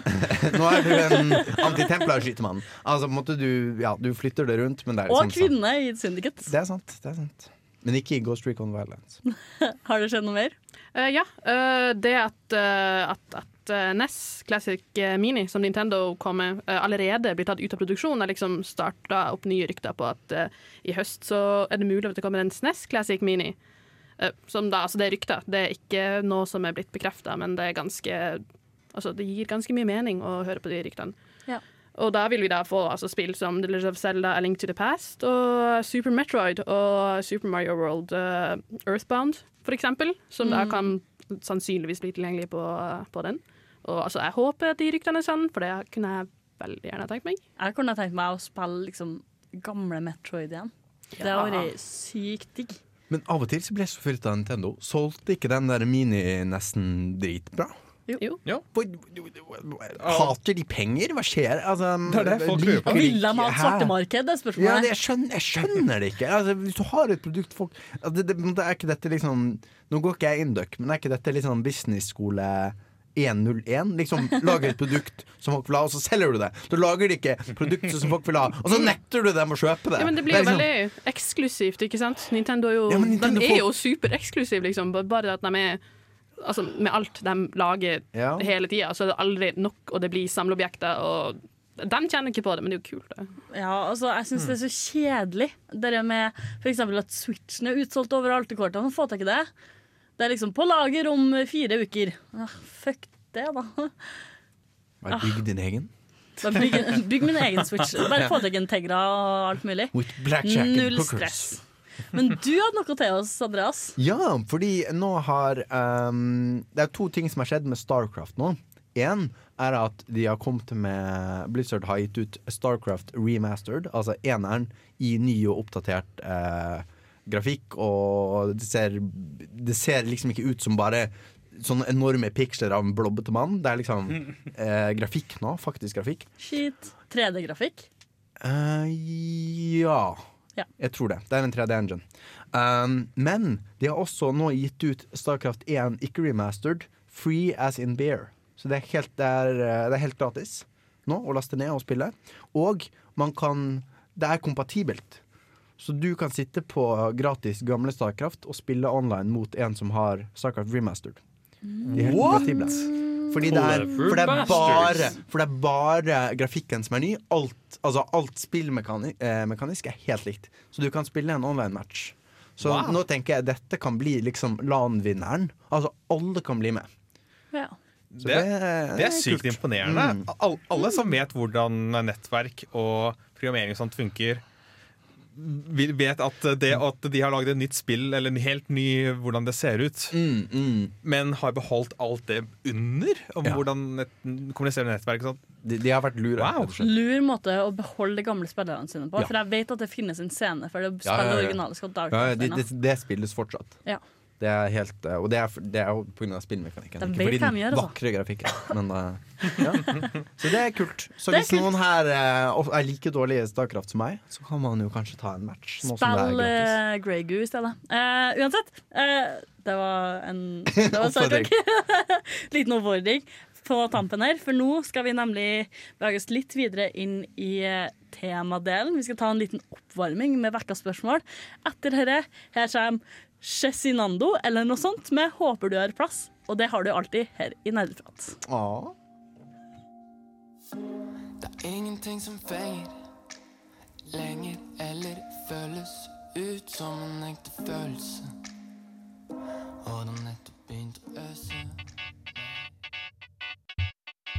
Er du en antitemplar-skytemann. Altså, på en måte du Ja, du flytter det rundt, men det er og liksom sant. kvinne i syndikat. Det er sant. Det er sant. Men ikke i Ghost Recon Violence. Har det skjedd noe mer? Uh, ja, Uh, det at, uh, at, at eh, NES Classic eh, Mini, som Nintendo kom med, eh, allerede blir tatt ut av produksjon, er liksom starta opp nye rykter på at uh, i høst så er det mulig at det kommer en SNES Classic Mini. Eh, som da, altså det er rykter, det er ikke noe som er blitt bekrefta, men det er ganske Altså, det gir ganske mye mening å høre på de ryktene. Ja. Og da vil vi da få altså, spill som The Legend of Zelda, A Link to the Past og Super Metroid og Super Mario World uh, Earthbound, for eksempel. Som da Mm. kan sannsynligvis bli tilgjengelig på, på den. Og altså, jeg håper at de ryktene er sanne, for det kunne jeg veldig gjerne tenkt meg. Jeg kunne tenkt meg å spille liksom gamle Metroid igjen. Det hadde vært sykt digg. Men av og til så ble jeg så fylt av Nintendo. Solgte ikke den der mini nesten dritbra? Jo. Hater de penger? Hva skjer? Altså, Det er det folk lurer på. Og vil de ha et svartemarked? Det er Ja, det, jeg, skjønner, jeg skjønner det ikke. Altså, hvis du har et produkt folk altså, det, det, er ikke dette liksom Nå går ikke jeg Induc, men er ikke dette liksom businessskole 101? Liksom Lager et produkt som folk vil ha, og så selger du det. Du lager de ikke produkter som folk vil ha, og så nekter du dem å kjøpe det. Ja, men det blir jo liksom- veldig eksklusivt, ikke sant? Nintendo er jo, Ja, Nintendo de er jo supereksklusiv, liksom. Bare at de er Altså, med alt de lager Ja. hele tida, så er det aldri nok, og det blir samleobjekter, og de kjenner ikke på det, men det er jo kult, det. Ja, altså, jeg syns det er så kjedelig. Det med f.eks. at Switchen er utsolgt overalt i kortene. Få tak i det. Det er liksom på lager om fire uker. Ah, fuck det, da. Bare Bygg din egen. Bare bygg, bygg min egen Switch. Bare få tak i en Tegra og alt mulig. With Null stress. Men du hadde noe til oss, Andreas. Ja, fordi nå har um, Det er to ting som har skjedd med Starcraft nå. Én er at de har kommet med Blizzard har gitt ut Starcraft remastered, altså eneren i ny og oppdatert eh, grafikk, og det ser, det ser liksom ikke ut som bare sånne enorme piksler av en blobbete mann. Det er liksom eh, grafikk nå. Faktisk grafikk. Shit. 3D-grafikk. Uh, ja. Ja. Jeg tror det. Det er en 3D-engine. Um, men de har også nå gitt ut Starcraft 1 ikke remastered, free as in beer. Så det er helt, det er, eh, det er helt gratis nå å laste ned og spille. Og man kan Det er kompatibelt. Så du kan sitte på gratis gamle Starcraft og spille online mot en som har Starcraft remastered. De er What? Fordi det er, for det er bare, for det er bare grafikken som er ny. Alt, altså alt spillmekanisk eh, er helt likt. Så du kan spille en online-match. Så Wow. nå tenker jeg dette kan bli liksom LAN-vinneren. Altså alle kan bli med. Ja. Det, det, det er sykt kult. imponerende. Mm. All, alle som vet hvordan nettverk og programmering og sånt funker, vet at, det, at de har lagd et nytt spill, eller en helt ny hvordan det ser ut, Mm, men har beholdt alt det under? Om Ja. hvordan et kommuniserer nettverk sånn. De, de har vært lure. Wow. Lur måte å beholde de gamle spillerne sine på. Ja. For jeg vet at det finnes en scene for det å Ja, ja, ja. originale Ja, det, det, det spilles fortsatt. Ja. Det er helt, eh, og det er, det er jo pga. spillmekanikken. Ikke fordi den gjør, vakre grafikken. Men, eh, ja. Så det er kult. Så er hvis kult. noen her eh, er like dårlig i Starcraft som meg, så kan man jo kanskje ta en match. Spill uh, Grey Goo i stedet. Uh, uansett, uh, det var en Det var Liten oppfordring på tampen her, for nå skal vi nemlig bevege oss litt videre inn i temadelen. Vi skal ta en liten oppvarming med vekka spørsmål. Etter dette, her kommer Cezinando eller noe sånt med 'Håper du har plass'. Og det har du alltid her i Nerdeprat. Åh. Det er ingenting som fenger lenger eller føles ut som en ekte følelse. Og det har nettopp begynt å øse.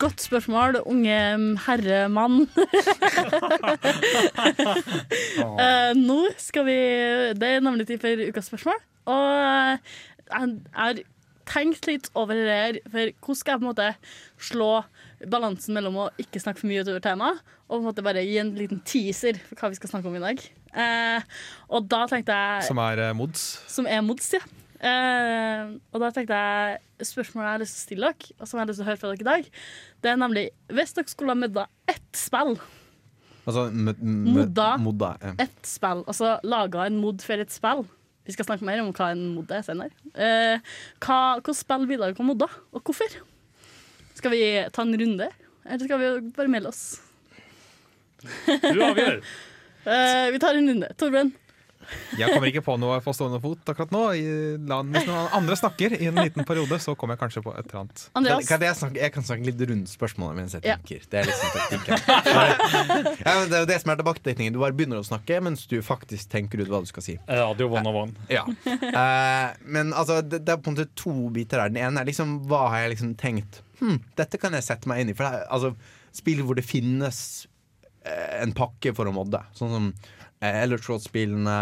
Godt spørsmål, unge herremann. uh, nå skal vi Det er nemlig tid for ukas spørsmål. Og eh, jeg har tenkt litt over det her, for hvordan skal jeg på en måte slå balansen mellom å ikke snakke for mye utover temaet, og på en måte bare gi en liten teaser for hva vi skal snakke om i dag. Uh, og da tenkte jeg Som er mods. som er mods, ja. Eh, og da tenkte jeg spørsmålet jeg har lyst til å stille dere, og som jeg har lyst til å høre fra dere i dag, det er nemlig hvis dere skulle ha modda ett spill, Altså, Modda. ja. ett spill, altså laga en mod for et spill Vi skal snakke mer om hva en mod er senere. Uh, hva, hva spill vil dere ha modda, og hvorfor? Skal vi ta en runde, eller skal vi bare melde oss? Du avgjør. uh, vi tar en runde. Torbjørn. Jeg kommer ikke på noe på stående fot akkurat nå. Hvis noen andre snakker i en liten periode, så kommer jeg kanskje på et eller annet. Andreas? Kan, kan jeg, snakke, jeg kan snakke litt rundt spørsmålet mens jeg Ja. tenker. Det er liksom taktikken. ja, men det er jo det som er tilbaketekningen. Du bare begynner å snakke mens du faktisk tenker ut hva du skal si. Radio one of one. Ja. Eh, men altså, det, det er på en måte to biter her. Den ene er liksom hva har jeg liksom tenkt hm, Dette kan jeg sette meg inn i. For det er altså spill hvor det finnes eh, en pakke for å modde. Sånn som eh, Elder Scrolls-spillene.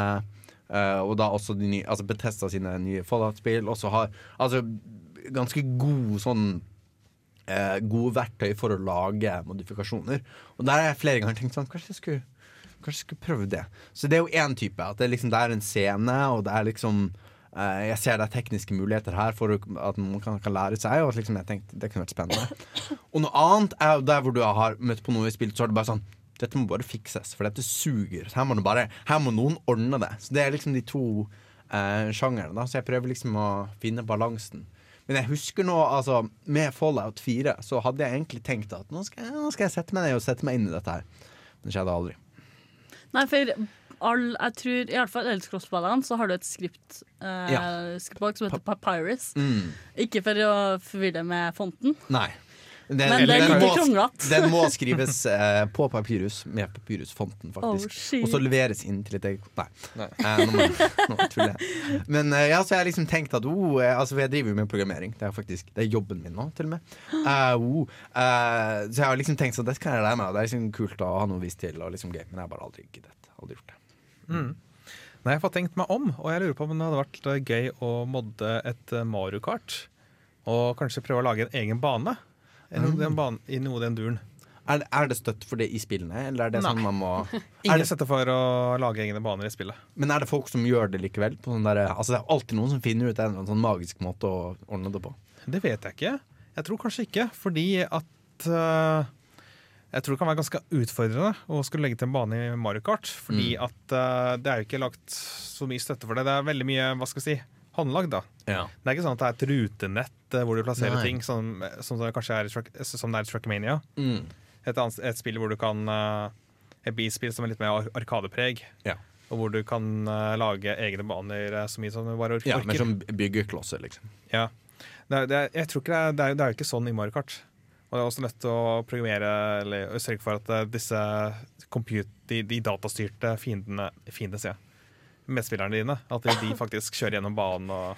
Uh, og da også de nye, altså Bethesda sine nye Fallout-spill også har altså ganske god sånn uh, gode verktøy for å lage modifikasjoner. Og der har jeg flere ganger tenkt sånn Kanskje jeg skulle Kanskje jeg skulle prøve det. Så det er jo én type. At det, liksom, det er en scene, og det er liksom uh, Jeg ser det er tekniske muligheter her for at man kan, kan lære seg. Og at liksom jeg tenkte det kunne vært spennende. Og noe annet er jo der hvor du har møtt på noe i spill, så er det bare sånn dette må bare fikses, for dette suger. Her må, bare, her må noen ordne det. Så Det er liksom de to eh, sjangerne. Da. Så jeg prøver liksom å finne balansen. Men jeg husker nå, altså, med Fallout 4 så hadde jeg egentlig tenkt at nå skal, jeg, nå skal jeg sette meg ned og sette meg inn i dette her. Men det skjedde aldri. Nei, for all, jeg tror i alle fall Eldscross-spillene så har du et skript eh, Ja. skriptbok som heter Papyrus. Mm. Ikke for å forvirre med fonten. Nei. Den, Men den, den må- Den må skrives eh, på papyrus med papyrusfonten, faktisk. Oh, og så leveres inn til et eget Nei. Eh, nå, nå tuller jeg. Men eh, ja, så jeg har liksom tenkt at oh, eh, altså, jeg driver jo med programmering. Det er faktisk Det er jobben min nå, til og med. Eh, oh, eh, så jeg har liksom tenkt sånn, det kan jeg lære meg. Det er liksom kult å ha noe vist til, og liksom gøy. Men jeg har bare aldri giddet. Aldri gjort det. Mm. Nei, jeg har fått tenkt meg om, og jeg lurer på om det hadde vært gøy å modde et Mario Kart. Og kanskje prøve å lage en egen bane, i noe, Mm. den i noe den duren. Er, er det støtt for det i spillene, eller er det sånn man må er Ingen det, støtte for å lage egne baner i spillet. Men er det folk som gjør det likevel? På sånn der, altså, det er alltid noen som finner ut en eller annen sånn magisk måte å ordne det på. Det vet jeg ikke. Jeg tror kanskje ikke, fordi at uh, Jeg tror det kan være ganske utfordrende å skulle legge til en bane i Mario Kart. Fordi Mm. at uh, det er jo ikke lagt så mye støtte for det. Det er veldig mye hva skal jeg si, håndlagd. da. Ja. Det er ikke sånn at det er et rutenett eh, hvor du plasserer Nei. ting, som, som det kanskje er Track- som det er i Trackmania. Mm. Et, annet, et spill hvor du kan eh, Et bilspill som er litt mer arkadepreg. Ja. Og hvor du kan eh, lage egne baner eh, så mye som du bare orker. Ja, men som byggeklosser, liksom. Ja. Det er, det er, jeg tror ikke det, er, det, er, det er jo ikke sånn i Mario Kart. Og det er også nødt til å programmere eller sørge for at eh, disse compute, de, de datastyrte fiendene, fiendene jeg, medspillerne dine, at de, faktisk kjører gjennom banen og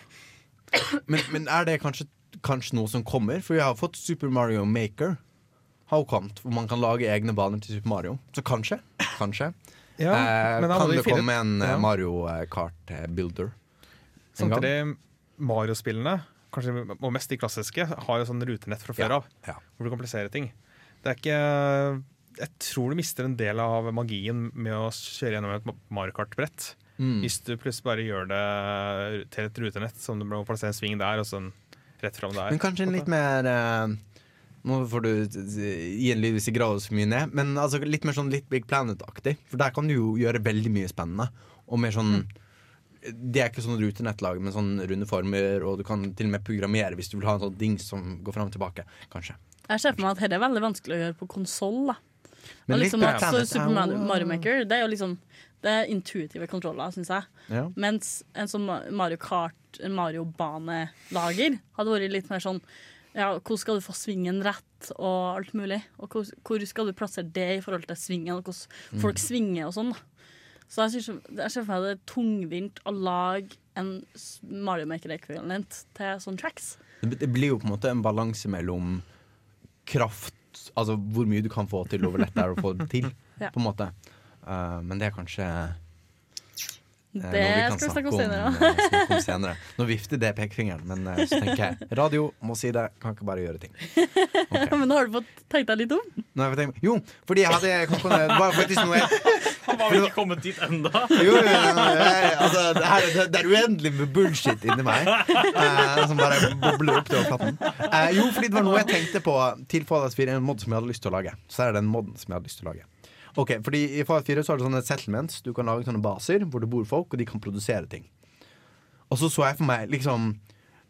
Men, men er det kanskje, kanskje noe som kommer? For vi har fått Super Mario Maker. Har jo kommet, hvor man kan lage egne baner til Super Mario. Så kanskje, kanskje Ja, eh, kan det komme en eh, ja. Mario eh, Kart eh, Builder. Samtidig, Mario-spillene, kanskje og mest de klassiske, har jo sånn rutenett fra før av. ja. Hvor du kan plassere ting. Det er ikke Jeg tror du mister en del av magien med å kjøre gjennom et Mario Kart-brett. Mm. Hvis du plutselig bare gjør det til et rutenett, som du må plassere en sving der og sånn rett fram der. Men kanskje en litt mer uh, Nå får du gi en lyd hvis jeg graver så mye ned, men altså litt mer sånn Litt Big Planet-aktig. For der kan du jo gjøre veldig mye spennende. Og mer sånn Det er ikke sånn rutenettlag med sånn runde former, og du kan til og med programmere hvis du vil ha en sånn dings som går fram og tilbake. Kanskje. Jeg ser for meg at dette er veldig vanskelig å gjøre på konsoll. Men Og liksom også Super er Mario, Maker Det er jo liksom Det er intuitive kontroller, syns jeg. Ja. Mens en sånn Mario Kart, Mario-banelager, hadde vært litt mer sånn ja, Hvor skal du få svingen rett, og alt mulig? Og hvor, hvor skal du plassere det i forhold til svingen, og hvordan folk Mm. svinger og sånn. Så jeg ser for meg det er tungvint å lage en Mario Maker-ekvivalent til sånne tracks. Det, det blir jo på en måte en balanse mellom kraft Altså hvor mye du kan få til, over hvor lett det er å få det til. Ja. På en måte Uh, Men det er kanskje Det vi skal vi snakke om senere. Om, snakke om senere. Nå vifter det pekefingeren, men eh, så tenker jeg radio må si det, kan ikke bare gjøre ting. Men nå har du fått tenkt deg litt om? Nå har jeg tenkt, jo, fordi jeg hadde det, det var faktisk noe jeg, Han var vel ikke kommet dit enda jo, jo, jo, jeg, altså, det, er, det, det er uendelig med bullshit inni meg eh, som bare bobler opp til overflaten. Eh, jo, fordi det var noe jeg tenkte på til Fallout 4, en mod som jeg hadde lyst til å lage. Så er det den moden som jeg hadde lyst til å lage. Ok, fordi I Fallout 4 så er det sånne settlements. Du kan lage sånne baser hvor det bor folk, og de kan produsere ting. Og så så jeg for meg liksom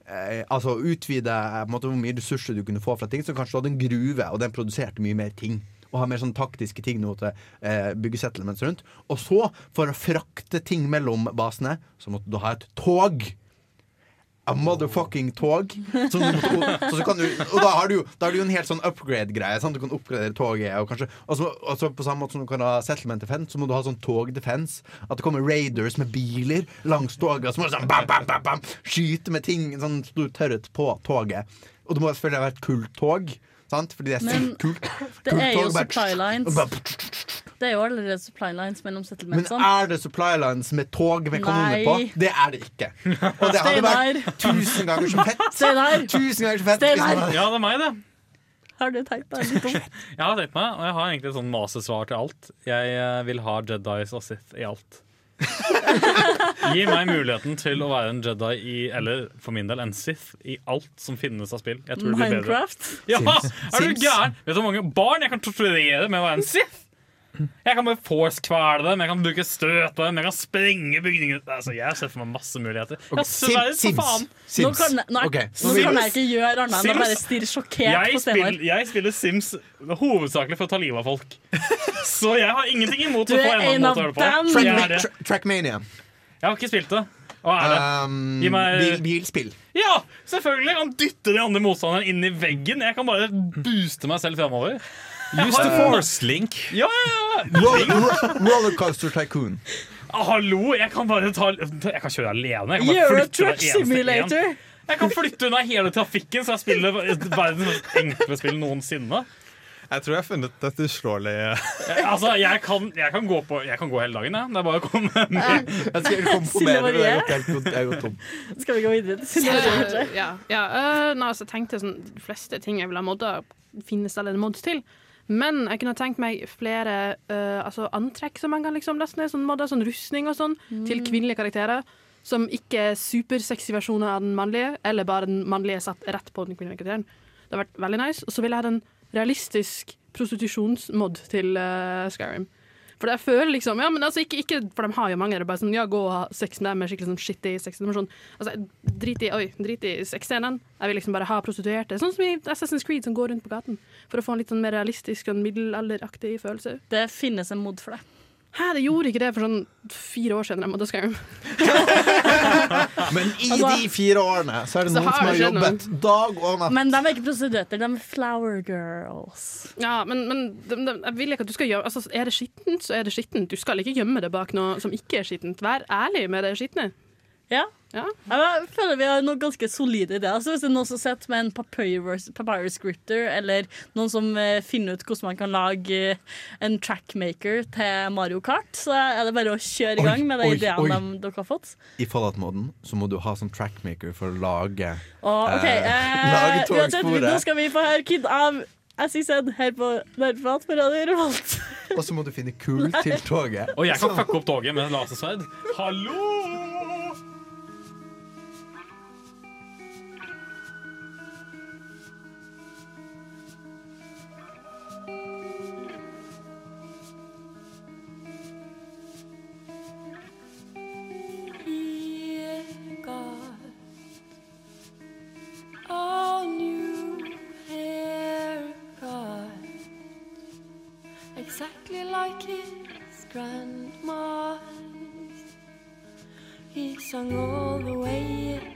eh, Altså utvide eh, på en måte, hvor mye ressurser du kunne få fra ting. Så kanskje du hadde en gruve, og den produserte mye mer ting. Og ha mer sånn taktiske ting nå til eh, bygge settlements rundt. Og så, for å frakte ting mellom basene, så måtte du ha et tog. A motherfucking tog. Så, du så, så du, og da har du jo en helt sånn upgrade-greie. Du kan oppgradere toget. Og, kanskje, og, så, og så på samme måte som du kan ha settlement defense, så må du ha sånn tog-defense. At det kommer raiders med biler langs toget, og så sånn bam, bam, bam, bam, skyte med ting, sånn stor tørret på toget. Og det må selvfølgelig være et kult tog. Sant? Fordi det er Men sykt kult. Det er jo supply lines. Det er jo allerede supply lines mellom Men er det supply lines med tog med kanoner på? Det er det ikke. Og det hadde vært tusen ganger så fett. Tusen ganger så fett. Ja, det er meg, det. Har du tenkt deg litt om? Jeg har tenkt meg, og jeg har egentlig et sånn masesvar til alt. Jeg eh, vil ha Jedis og Sith i alt. Gi meg muligheten til å være en Jedi i, eller for min del en Sith, i alt som finnes av spill. Jeg tror det blir bedre. Minecraft? Ja, Sims. er du gæren? Vet du hvor mange barn jeg kan torturere med å være en Sith? Jeg kan bare force-kvele dem, jeg kan bruke støt på dem, jeg kan sprenge bygninger Altså, Jeg har sett for meg masse muligheter. Okay. Sverger for Sims. Nå kan, nå, okay. nå kan jeg ikke gjøre annet enn å bare stirre sjokkert Jeg på Steinar. jeg spiller Sims hovedsakelig for å ta livet av folk. Så jeg har ingenting imot Du å få er en måte å høre dem. på. Jeg, er det. Tra- Trackmania. jeg har ikke spilt det. Hva er det? Um, Gi meg- bilspill. Ja, selvfølgelig! Jeg kan dytte de andre motstanderne inn i veggen. Jeg kan bare booste meg selv fremover. Use the force, Link. Ja, ja, ja. Roll, ro- rollercoaster tycoon. Ah, hallo, jeg kan bare ta Jeg kan kjøre alene. Jeg kan bare flytte Truck hver eneste en. Simulator. Jeg kan flytte unna hele trafikken, så jeg spiller verdens mest enkle spill noensinne. Jeg tror jeg har funnet et uslåelig Altså, jeg kan, jeg kan, gå, på, jeg kan gå hele dagen, jeg. Det er bare å komme med. Jeg skal komponere jeg har gått helt godt- jeg har gått tom. Skal vi gå videre til Eh, ja, ja eh, nei, altså, jeg tenkte sånn, De fleste ting jeg vil ha modda, finnes det allerede mods til. Men jeg kunne tenkt meg flere uh, altså, antrekk som man kan liksom laste ned. Sånn modder, sånn rustning og sånn, til kvinnelige karakterer. Som ikke er supersexy versjoner av den mannlige, eller bare den mannlige satt rett på den kvinnelige karakteren. Det har vært veldig nice. Og så vil jeg ha en realistisk prostitusjonsmod til uh, Skyrim. For jeg føler liksom Ja, men altså ikke, ikke For de har jo mange. Det er bare sånn, ja, gå og ha sex med dem skikkelig sånn shitty sexdimensjon. Altså, drit i Oi, drit i sexscenen. Jeg vil liksom bare ha prostituerte. Sånn som i Assassin's Creed, som går rundt på gaten. For å få en litt sånn mer realistisk og middelalderaktig følelse. Det finnes en mod for det. Hæ, det gjorde ikke det for sånn fire år siden. Jeg måtte skrive. Men i Altså- de fire årene så er det Så noen har som har jobbet noen. dag og natt. Men de er ikke prostituerte, de er flower girls. Ja, men, men de, de, jeg vil ikke at du skal gjøre altså, Er det skittent, så er det skittent. Du skal ikke gjemme det bak noe som ikke er skittent. Vær ærlig med det skitne. Ja. Ja. Jeg føler vi har noen ganske solide ideer. Altså, hvis det er noen som sitter med en papyrus, papyrus scripter, eller noen som eh, finner ut hvordan man kan lage eh, en trackmaker til Mario Kart, så er det bare å kjøre i gang med de ideene dere har fått. I Fallout-moden så må du ha sånn trackmaker for å lage oh, okay. eh, eh, Lage togsporet. nå skal vi få høre Kid av SIZ her på Nerdprat på Radio Revolt. Og så må du finne kull til toget. Og jeg kan fucke opp toget med lasersverd. Hallo! Grandma's. He sung all the way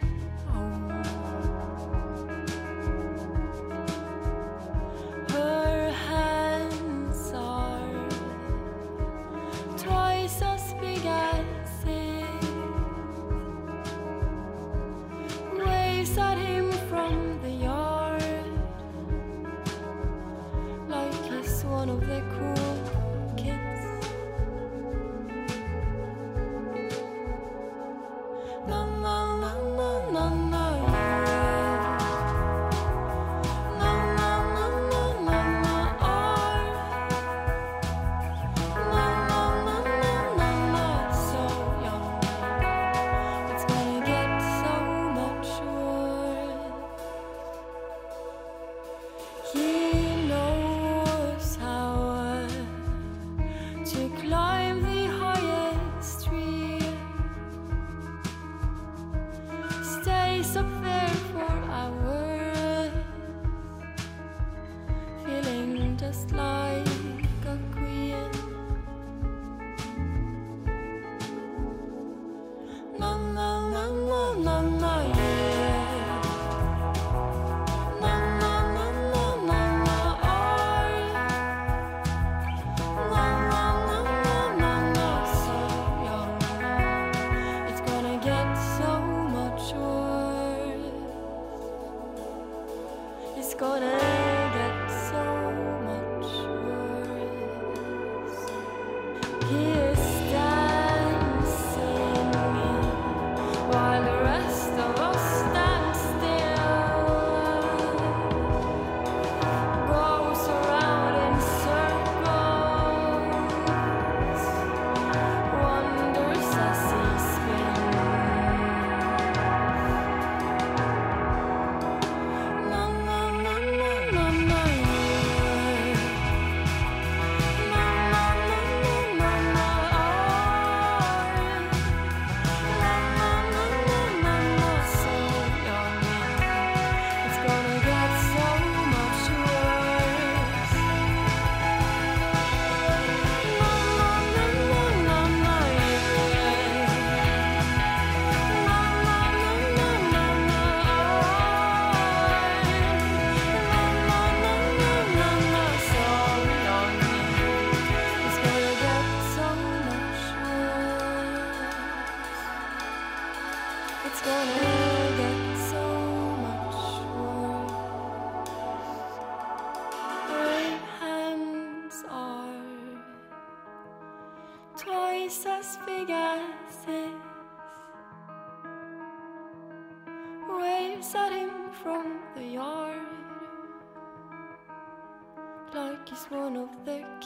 one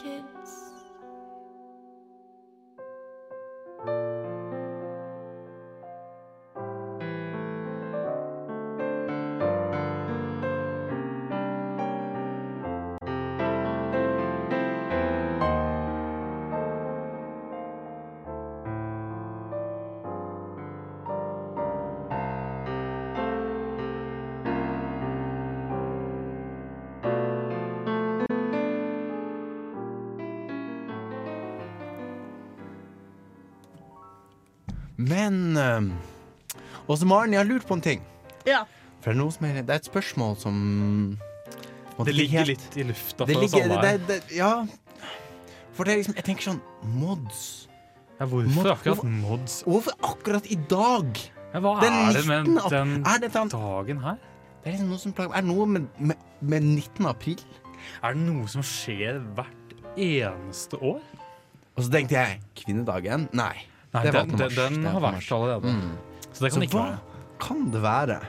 Men uh, Åse Maren, jeg har lurt på en ting. Ja. For det er, noe som er, det er et spørsmål som måtte, Det ligger helt- litt i lufta det for oss ligger, alle det, her. det, Ja. For det er liksom Jeg tenker sånn Mods. Ja, hvorfor Mod- akkurat mods? Hvorfor akkurat i dag? Ja, hva Den er det med den er det sånn- dagen her? Det er liksom noe som plager. Er det noe med, med, med 19. april? Er det noe som skjer hvert eneste år? Og så tenkte jeg kvinnedagen. Nei. Nei, det den, den, den er har vært allerede. Mm. Så det kan Så ikke hva være. kan det være?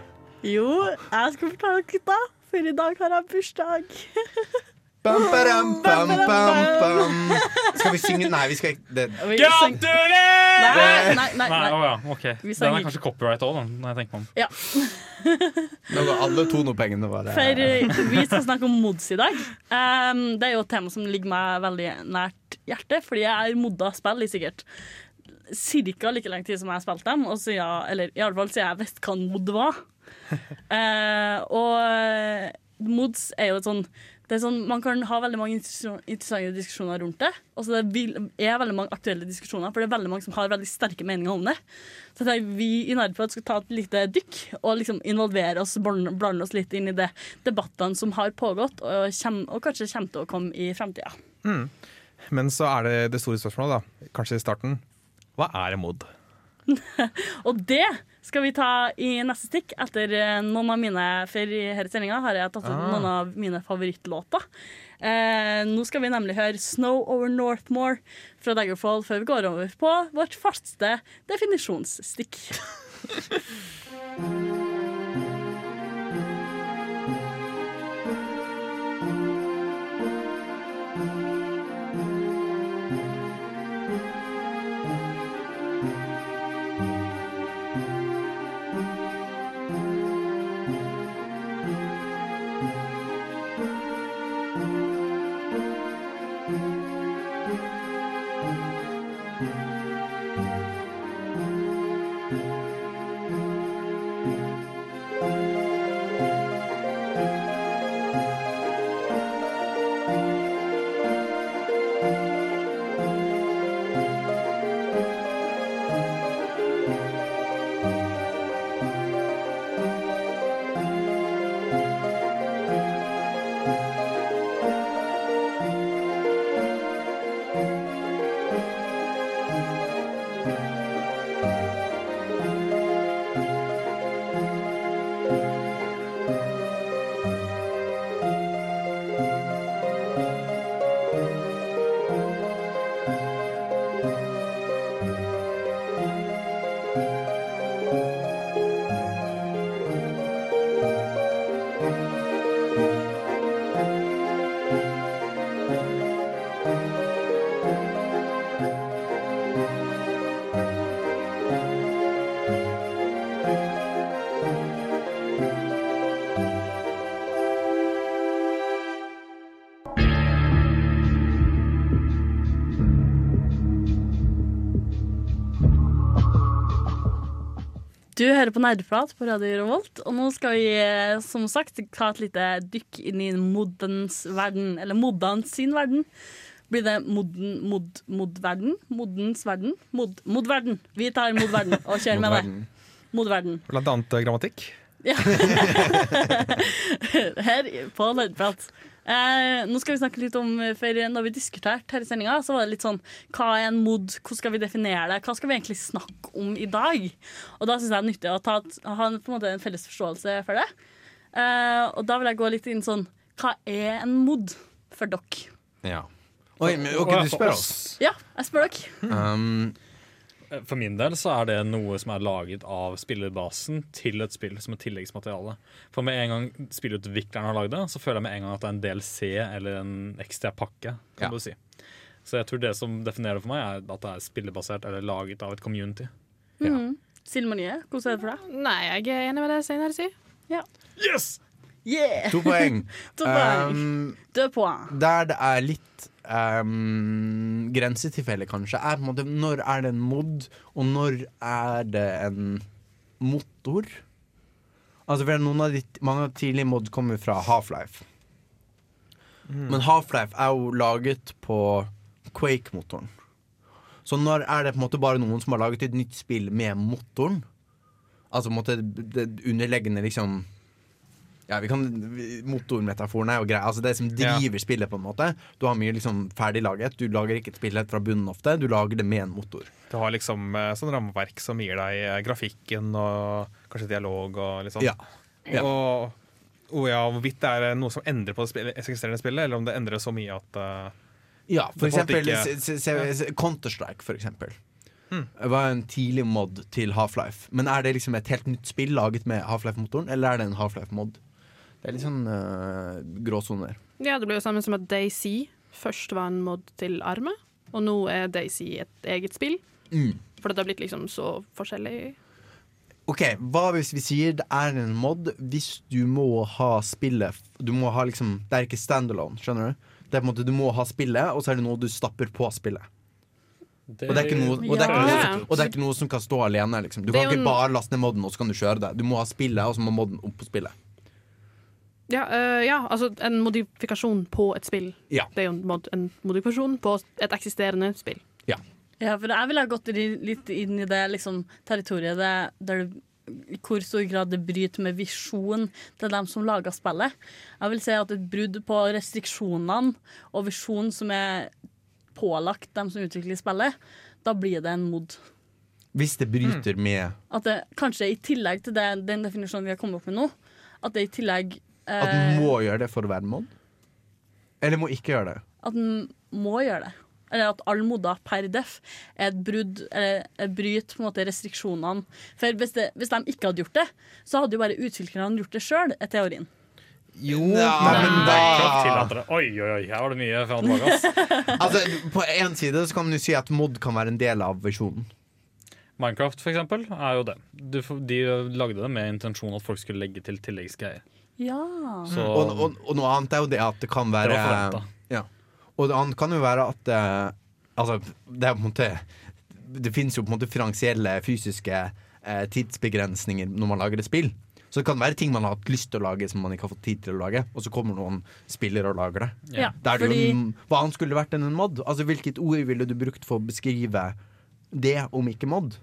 Jo, jeg skal fortelle dere da, for i dag har jeg bursdag. Bam, badam, bam, bam, bam. Skal vi synge Nei, vi skal ikke det. Syng- Nei, nei, nei. Nei, oh, ja, okay. Den er kanskje copyright òg, når jeg tenker meg om. Ja. Nå går alle tonopengene våre For eh, vi skal snakke om mods i dag. Um, det er jo et tema som ligger meg veldig nært hjertet, fordi jeg har modda spill i sikkert cirka like lang tid som jeg har spilt dem. Og siden, eller i alle fall siden jeg visste hva en mod var. Eh, og mods er jo et sånn det er sånn, Man kan ha veldig mange interessante diskusjoner rundt det. Og så det er veldig mange aktuelle diskusjoner, for det er veldig mange som har veldig sterke meninger om det. Så jeg vi i Nerdprat skal ta et lite dykk og liksom involvere oss, blande blande oss litt inn i de debattene som har pågått, og, kjem, og kanskje kommer til å komme i fremtida. Mm. Men så er det det store spørsmålet, da. Kanskje i starten. Hva er mod? Og det skal vi ta i neste stikk etter eh, noen av mine For i denne sendinga har jeg tatt ut Ah. noen av mine favorittlåter. Eh, nå skal vi nemlig høre 'Snow Over Northmore' fra Daggerfall før vi går over på vårt faste definisjonsstikk. Du hører på Nerdeprat på Radio Revolt, og nå skal vi eh, som sagt ta et lite dykk inn i moddens verden, eller moddans sin verden. Blir det modden, mod, mod-verden? Moddens verden? Mod, mod-verden. Vi tar mod-verden og kjører med det. Mod-verden. Blant annet eh, grammatikk. Ja. Her på Nerdprat. Eh, nå skal vi snakke litt om For når vi diskuterte her i sendinga, så var det litt sånn Hva er en mod? Hvordan skal vi definere det? Hva skal vi egentlig snakke om i dag? Og da syns jeg det er nyttig å ta, ha en, på en, måte en felles forståelse for det. Eh, og da vil jeg gå litt inn sånn Hva er en mod for dere? Ja. Oi, men, ok, du spør oss. Ja, jeg spør dere. Um, For min del så er det noe som er laget av spillerbasen til et spill som et tilleggsmateriale. For med en gang spillutvikleren har lagd det, så føler jeg med en gang at det er en DLC eller en ekstra pakke. kan Ja. du si. Så jeg tror det som definerer det for meg, er at det er spillerbasert eller laget av et community. Mhm. Silje Marie, hvordan er det for deg? Nei, jeg er enig med det Steinar sier. Ja. Yes! Yeah! To poeng. To poeng. Um, Død poeng. Der det er litt um, grensetilfelle, kanskje, er på en måte når er det en mod, og når er det en motor? Altså, for noen av de, Mange av tidlige mod kommer fra Half-Life. Men Half-Life er jo laget på Quake-motoren. Så når er det på en måte bare noen som har laget et nytt spill med motoren? Altså på en måte det underleggende liksom ja, vi kan, Motormetaforen er jo grei. Altså Det som driver spillet, på en måte. Du har mye liksom ferdiglaget. Du lager ikke et spill fra bunnen ofte. Du lager det med en motor. Du har liksom eh, sånn rammeverk som gir deg eh, grafikken og kanskje dialog og litt sånn. Ja. Ja. Og, og ja, hvorvidt det er noe som endrer på det spill- eksisterende spillet, eller om det endrer så mye at uh, Ja, for eksempel ikke- Counter-Strike, for eksempel. Det var en tidlig mod til Half-Life. Men er det liksom et helt nytt spill laget med Half-Life-motoren, eller er det en Half-Life-mod? Det er litt sånn uh, gråsoner. Ja, det blir jo samme som at Daisy først var en mod til Arme, og nå er Daisy et eget spill. Mm. For det har blitt liksom så forskjellig. OK, hva hvis vi sier det er en mod hvis du må ha spillet Du må ha liksom Det er ikke standalone, skjønner du? Det er på en måte Du må ha spillet, og så er det noe du stapper på spillet. Det- og, det er ikke noe, og, det er noe, som- og det er ikke noe som kan stå alene. Liksom. Du kan ikke bare laste ned modden, og så kan du kjøre det. Du må ha spillet, og så må modden opp på spillet. Ja, øh, ja, altså en modifikasjon på et spill. Ja. Det er jo en, mod en modifikasjon på et eksisterende spill. Ja. Ja, for jeg ville ha gått litt inn i det liksom, territoriet der, der du i hvor stor grad det bryter med visjonen til dem som lager spillet. Jeg vil si at et brudd på restriksjonene og visjonen som er pålagt dem som utvikler spillet, da blir det en mod. Hvis det bryter med At det kanskje i tillegg til det, den definisjonen vi har kommet opp med nå, at det i tillegg At den må gjøre det for å være mod? Eller må ikke gjøre det? At den må gjøre det. Eller at alle modder per def er et brudd Eller bryter bryt på en måte restriksjonene. For hvis, det, hvis de ikke hadde gjort det, så hadde jo bare utviklerne gjort det sjøl, er teorien. Jo, men da. Oi, oi, oi, her var det mye fra og Altså, på én side så kan du si at mod kan være en del av visjonen. Minecraft for eksempel, er jo det. De lagde det med intensjon at folk skulle legge til tilleggsgreier. Ja. Så- Og, og, og noe annet er jo det at det kan være Det ja. Og det annet kan jo være at eh, Altså, det er på en måte Det finnes jo på en måte finansielle, fysiske eh, tidsbegrensninger når man lager et spill. Så det kan være ting man har hatt lyst til å lage som man ikke har fått tid til å lage, og så kommer noen spillere og lager det. Ja, er det jo fordi- en, hva annet skulle det vært enn en mod? Altså, Hvilket ord ville du brukt for å beskrive det, om ikke mod?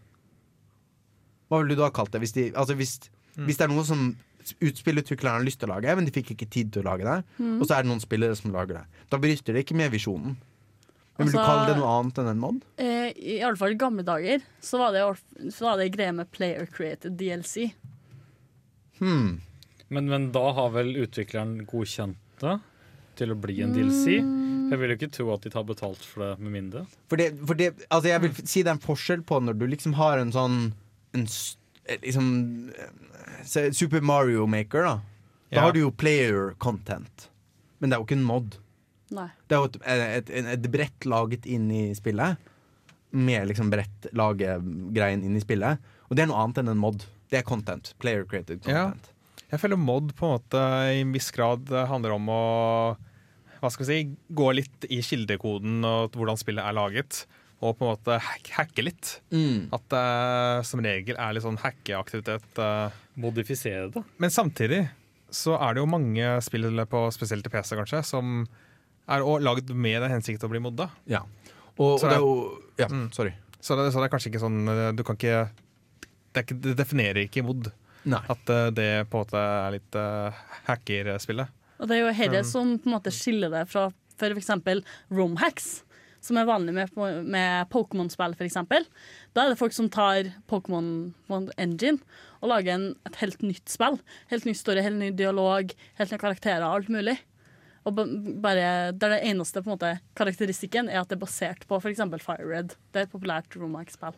Hva ville du da kalt det? Hvis, de, altså hvis, hvis det er noe som utspillutvikleren har lyst til å lage, men de fikk ikke tid til å lage det, Mm. og så er det noen spillere som lager det. Da bryter det ikke med visjonen. Men Vil du Altså- kalle det noe annet enn en mod? Eh, I alle fall i gamle dager så var det, så var det greia med player created DLC. Hmm. Men, men da har vel utvikleren godkjent det til å bli en DLC? Jeg vil jo ikke tro at de tar betalt for det med mindre. For det, for det, altså jeg vil si det er en forskjell på når du liksom har en sånn en, s- eh, liksom, eh, Super Mario Maker, da. Da Ja. har du jo player content. Men det er jo ikke en mod. Nei. Det er jo et, et, et, et brett laget inn i spillet. Med liksom brett lage-greien inn i spillet. Og det er noe annet enn en mod. Det er content. Player created Ja. content. Jeg føler mod på en måte i en viss grad handler om å hva skal vi si, gå litt i kildekoden og hvordan spillet er laget. Og på en måte hacke litt. Mm. At det som regel er litt sånn hackeaktivitet. Uh. Modifisere det. Men samtidig så er det jo mange spill på spesielt til PC kanskje som er lagd med den hensikt å bli modda. Ja. Og, Så og det er jo Ja, Mm. sorry. Så det, så det er kanskje ikke sånn eh, Du kan ikke Det, er ikke, det definerer ikke mod. Nei. At uh, det på en måte er litt uh, hackerspillet. Og det er jo dette Mm. som på en måte skiller det fra for eksempel romhacks, som er vanlig med, med Pokémon-spill, eksempel. Da er det folk som tar Pokémon Engine og lager en, et helt nytt spill. Helt ny story, helt ny dialog, helt nye karakterer, alt mulig. Og ba- bare, der det eneste på en måte, karakteristikken er at det er basert på f.eks. FireRed. Det er et populært Romax-spill.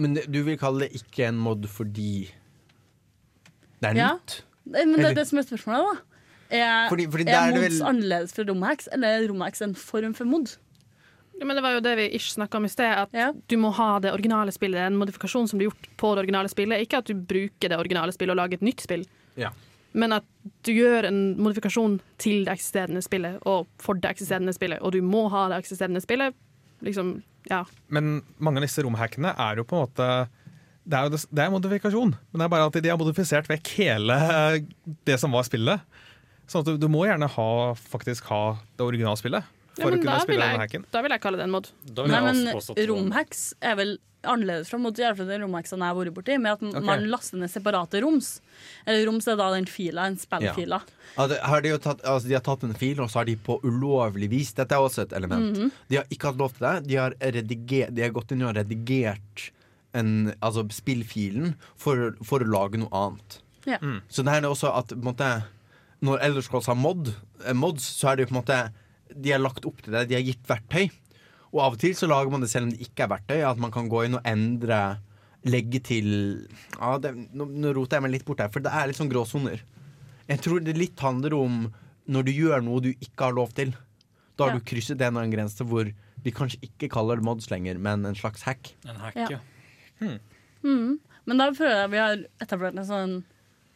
Men det, du vil kalle det ikke en mod fordi det er Ja. nytt? Ja, Men det er det som er spørsmålet, da. Er, Fordi- fordi er er mods vel- annerledes fra Romax, eller er Romax en form for mod? Ja, men det var jo det vi ikke snakka om i sted, at du må ha det originale spillet. En modifikasjon som blir gjort på det originale spillet. Ikke at du bruker det originale spillet og lager et nytt spill, Ja. men at du gjør en modifikasjon til det eksisterende spillet og for det eksisterende spillet, og du må ha det eksisterende spillet. Liksom, ja. Men mange av disse romhackene er jo på en måte Det er jo det, er modifikasjon, men det er bare at de har modifisert vekk hele det som var spillet. Sånn at du, du må gjerne ha, faktisk ha det originalspillet Ja, for ja, å kunne spille den jeg, hacken. da vil jeg kalle det en mod. Nei, men romhacks er vel annerledes fra mod, i hvert fall de romhacksene jeg har vært borti, med at okay. man laster ned separate roms. Eller roms er da den fila, en spillfila. Ja, Ja, har de, tatt, altså, de har tatt en fil, og så har de på ulovlig vis Dette er også et element. Mhm. De har ikke hatt lov til det. De har, rediger, de har gått inn og redigert en, altså spillfilen for, for å lage noe annet. Ja. Så det her er også at på en måte, når Elderscrolls har mod, mods, så er det jo på en måte De har lagt opp til det. De har gitt verktøy. Og av og til så lager man det selv om det ikke er verktøy. At man kan gå inn og endre Legge til ja, det, nå, nå roter jeg meg litt bort her, for det er litt sånn gråsoner. Jeg tror det litt handler om når du gjør noe du ikke har lov til. Da har Ja. du krysset en eller annen grense hvor vi kanskje ikke kaller det mods lenger, men en slags hack. En hack, Ja. ja. Mm. Men da føler jeg vi har etablert en sånn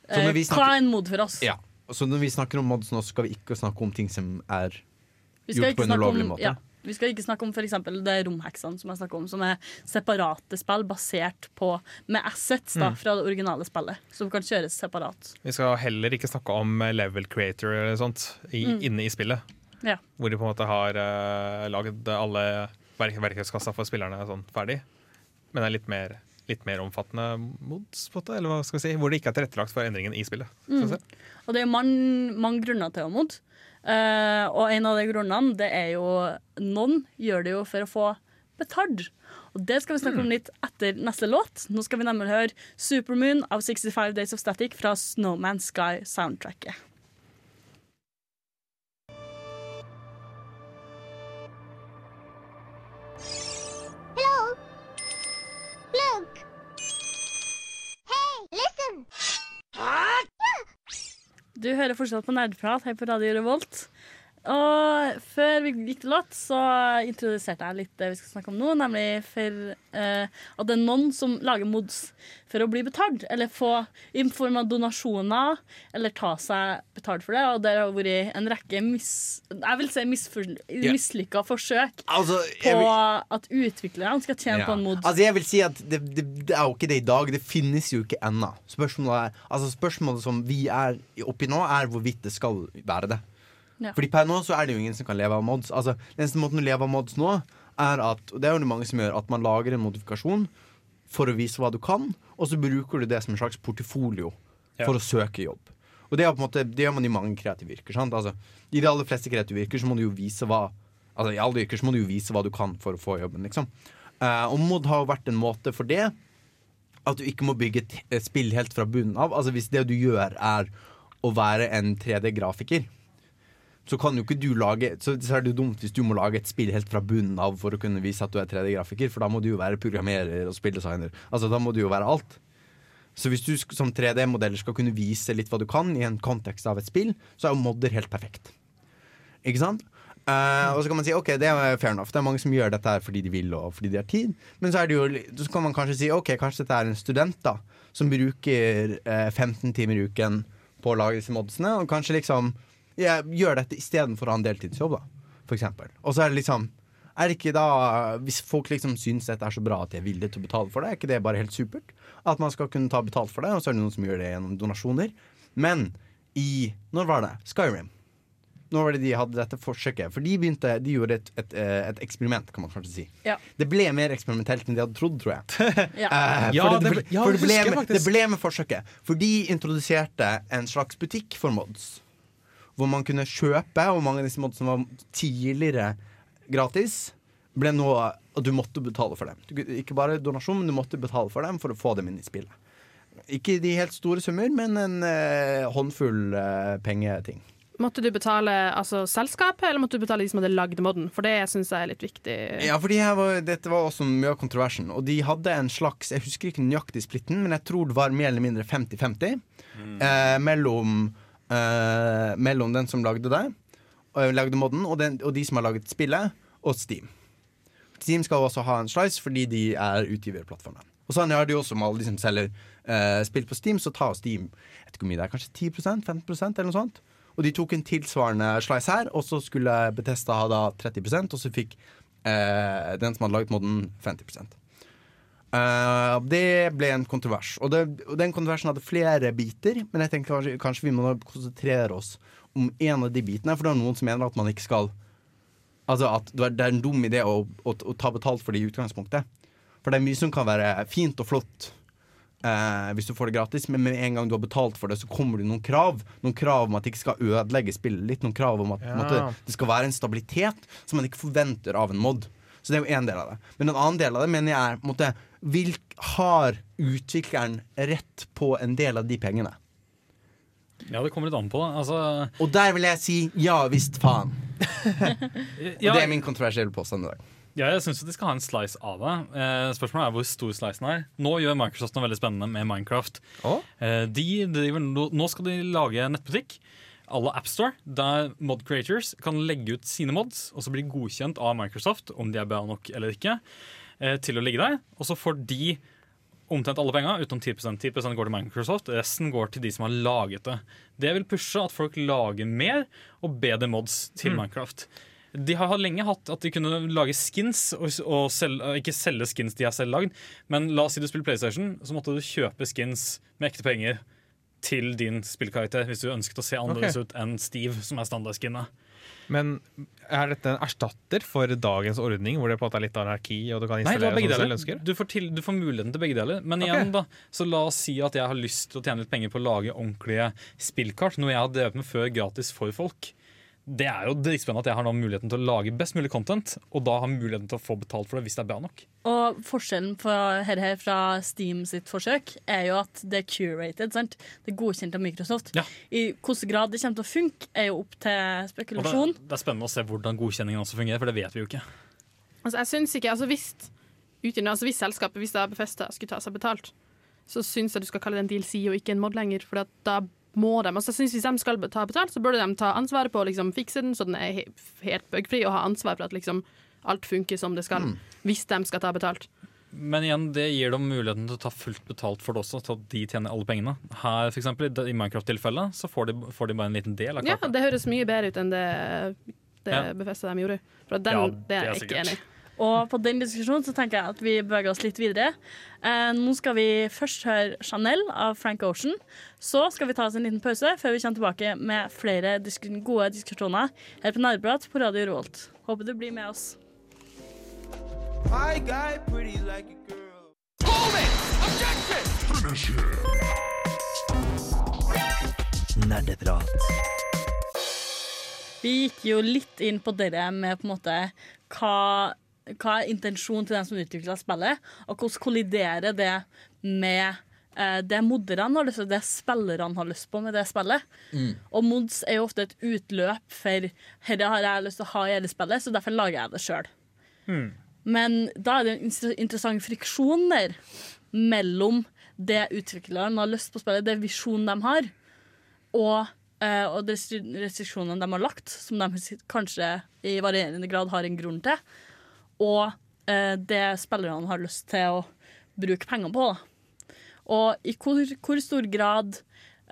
Så eh, så er mod for oss? Ja. Så når vi snakker om mods nå, skal vi ikke snakke om ting som er gjort på en ulovlig måte. ja, vi skal ikke snakke om eksempel det romheksene som jeg snakker om, som er separate spill basert på med assets da, Mm. fra det originale spillet, som kan kjøres separat. Vi skal heller ikke snakke om level creator eller sånt i, Mm. inne i spillet. Ja. Hvor de på en måte har uh, lagd alle verk verktøyskassa for spillerne sånn ferdig. Men det er litt mer, litt mer omfattende mods, eller hva skal vi si, hvor det ikke er tilrettelagt for endringen i spillet. Mm. Og det er man, mange grunner til å mod. Eh, og en av de grunnene det er jo Noen gjør det jo for å få betalt. Og det skal vi snakke om litt etter neste låt. Nå skal vi nemlig høre 'Supermoon' av 65 Days of Static fra Snowman Sky Du hører fortsatt på Nerdprat her på Radio Revolt. Og før vi gikk til låt, så introduserte jeg litt det vi skal snakke om nå, nemlig for eh, at det er noen som lager mods for å bli betalt, eller få i form av donasjoner, eller ta seg betalt for det. Og det har vært en rekke mis, jeg vil si mislykka yeah. forsøk Altså, på jeg vil- at utviklerne skal tjene Ja. på en mod. Altså jeg vil si at det, det, det er jo ikke det i dag. Det finnes jo ikke ennå. Spørsmålet, er- altså spørsmålet som vi er oppi nå, er hvorvidt det skal være det. Ja. Fordi per nå så er det jo ingen som kan leve av mods. Altså, Den eneste måten å leve av mods nå, er at Og det er jo det mange som gjør, at man lager en modifikasjon for å vise hva du kan, og så bruker du det som en slags portefolio Ja. for å søke jobb. Og det, er på en måte, det gjør man i mange kreative yrker. Sant? Altså, I de aller fleste kreative yrker så må du jo vise hva Altså I alle yrker så må du jo vise hva du kan for å få jobben. Liksom. Uh, og mod har jo vært en måte for det. At du ikke må bygge et et spill helt fra bunnen av. Altså Hvis det du gjør, er å være en 3D-grafiker, så kan jo ikke du lage Så er det jo dumt hvis du må lage et spill helt fra bunnen av for å kunne vise at du er 3D-grafiker, for da må du jo være programmerer og spilldesigner. Altså Da må du jo være alt. Så hvis du som 3D-modeller skal kunne vise litt hva du kan i en kontekst av et spill, så er jo modder helt perfekt. Ikke sant? Uh, og så kan man si ok, det er fair enough. Det er mange som gjør dette her fordi de vil og fordi de har tid. Men så, jo, så kan man kanskje si ok, kanskje dette er en student da som bruker uh, 15 timer i uken på å lage disse modsene, og kanskje liksom ja, gjør dette istedenfor å ha en deltidsjobb, da. For eksempel. Og så er det liksom er det ikke da, Hvis folk liksom syns dette er så bra at de er villige til å betale for det, er ikke det bare helt supert? At man skal kunne ta betalt for det, og så er det noen som gjør det gjennom donasjoner. Men i Når var det? Skyrim. Når var det de hadde dette forsøket? For de begynte, de gjorde et, et, eh, et eksperiment, kan man kanskje si. Ja. Det ble mer eksperimentelt enn de hadde trodd, tror jeg. Ja. Eh, Ja, for det, det ble, ble- ja, for det, ble med, det ble med forsøket. For de introduserte en slags butikk for mods. Hvor man kunne kjøpe, og mange av disse modsene var tidligere gratis. Ble nå Og du måtte betale for dem. Du, ikke bare donasjon, men du måtte betale for dem for å få dem inn i spillet. Ikke de helt store summer, men en eh, håndfull eh, pengeting. Måtte du betale altså, selskapet, eller måtte du betale de som hadde lagd modden? For det syns jeg er litt viktig. Ja, var, Dette var også mye av kontroversen. Og de hadde en slags Jeg husker ikke nøyaktig splitten, men jeg tror det var mer eller mindre 50-50 eh, mellom, eh, mellom den som lagde det, og lagde modden, og, den, og de som har laget spillet, og Steam. Steam skal også ha en slice fordi de er utgiverplattformen. Og sånn er det jo også med alle de som selger eh, spill på Steam, så tar Steam jeg vet ikke hvor mye det er, kanskje 10% 15% eller noe sånt. Og de tok en tilsvarende slice her, og så skulle Betesta ha da 30% og så fikk eh, den som hadde laget modden, 50 Eh, Det ble en kontrovers. Og, det, og den kontroversen hadde flere biter, men jeg tenker kanskje, kanskje vi må konsentrere oss om en av de bitene, for det er noen som mener at man ikke skal Altså at det er- en dum idé å, å, å ta betalt for det i utgangspunktet. For det er mye som kan være fint og flott uh, hvis du får det gratis, men med en gang du har betalt for det, så kommer det noen krav. Noen krav om at det ikke skal ødelegge spillet litt. Noen krav om at Ja. måtte, det skal være en stabilitet som man ikke forventer av en mod. Så det er jo én del av det. Men en annen del av det mener jeg er måte, vil, Har utvikleren rett på en del av de pengene? Ja, det kommer litt an på. Altså, Og der vil jeg si ja visst faen. Og det er min kontroversielle påstand i dag. Ja, jeg syns de skal ha en slice av det. Eh, spørsmålet er hvor stor slicen er. Nå gjør Microsoft noe veldig spennende med Minecraft. Eh, de driver, nå skal de lage nettbutikk à la AppStore, der mod creators kan legge ut sine mods, og så blir de godkjent av Microsoft, om de er bra nok eller ikke, til å ligge der. Og så får de omtrent alle penga, utenom 10% 10% går til Microsoft, resten går til de som har laget det. Det vil pushe at folk lager mer og bedre mods til Mm. Minecraft. De har lenge hatt at de kunne lage skins, og, og selge, ikke selge skins de har selv lagd, men la oss si du spiller PlayStation, så måtte du kjøpe skins med ekte penger til din spillkarakter hvis du ønsket å se annerledes okay. ut enn Steve, som er standardskinnet. Men er dette en erstatter for dagens ordning, hvor det på en måte er litt anarki, og du kan installere Nei, som du ønsker? Du får, til, du får muligheten til begge deler. Men igjen, igjen, da, så la oss si at jeg har lyst til å tjene litt penger på å lage ordentlige spillkart, noe jeg har drevet med før gratis for folk. Det er jo dritspennende at jeg har nå muligheten til å lage best mulig content, og da har muligheten til å få betalt for det hvis det er bra nok. Og forskjellen fra, her, her fra Steam sitt forsøk er jo at det er curated. Sant? Det er godkjent av Microsoft. I hvilken grad det kommer til å funke, er jo opp til Og det, det er spennende å se hvordan godkjenningen også fungerer, for det vet vi jo ikke. Altså, jeg synes ikke, altså hvis, utgjennom, altså hvis selskapet, hvis det er Befesta skulle ta seg betalt, så syns jeg du skal kalle det en DLC og ikke en mod lenger. For da må de, altså jeg synes Hvis de skal ta betalt, så burde de ta ansvaret på å liksom, fikse den så den er he helt bugfri, og ha ansvar for at liksom, alt funker som det skal, Mm. hvis de skal ta betalt. Men igjen, det gir dem muligheten til å ta fullt betalt for det også, til at de tjener alle pengene. Her, for eksempel, i- Minecraft-tilfellet, så får de, får de bare en liten del av Ja. Det høres mye bedre ut enn det, det Ja. Befesta de gjorde. For den, Ja, det er jeg ikke enig i. Og på den diskusjonen så tenker jeg at vi beveger oss litt videre. Eh, nå skal vi først høre Chanel av Frank Ocean. Så skal vi ta oss en liten pause før vi kommer tilbake med flere disk gode diskusjoner her på Nerdprat på Radio Rolt. Håper du blir med oss. Hi, guy, pretty like a girl. Nerdeprat. Vi gikk jo litt inn på det med på en måte hva, hva er intensjonen til den som utvikler spillet, og hvordan kolliderer det med eh, det moderne har lyst til, det spillerne har lyst på med det spillet. Og mods er jo ofte et utløp for dette har jeg lyst til å ha i hele spillet, så derfor lager jeg det sjøl. Men da er det en inter- interessant friksjon der mellom det utvikleren har lyst på spillet, det visjonen de har, og, eh, og restriksjonene de har lagt, som de kanskje i varierende grad har en grunn til, og eh, det spillerne har lyst til å bruke penger på. Da. Og i hvor, hvor stor grad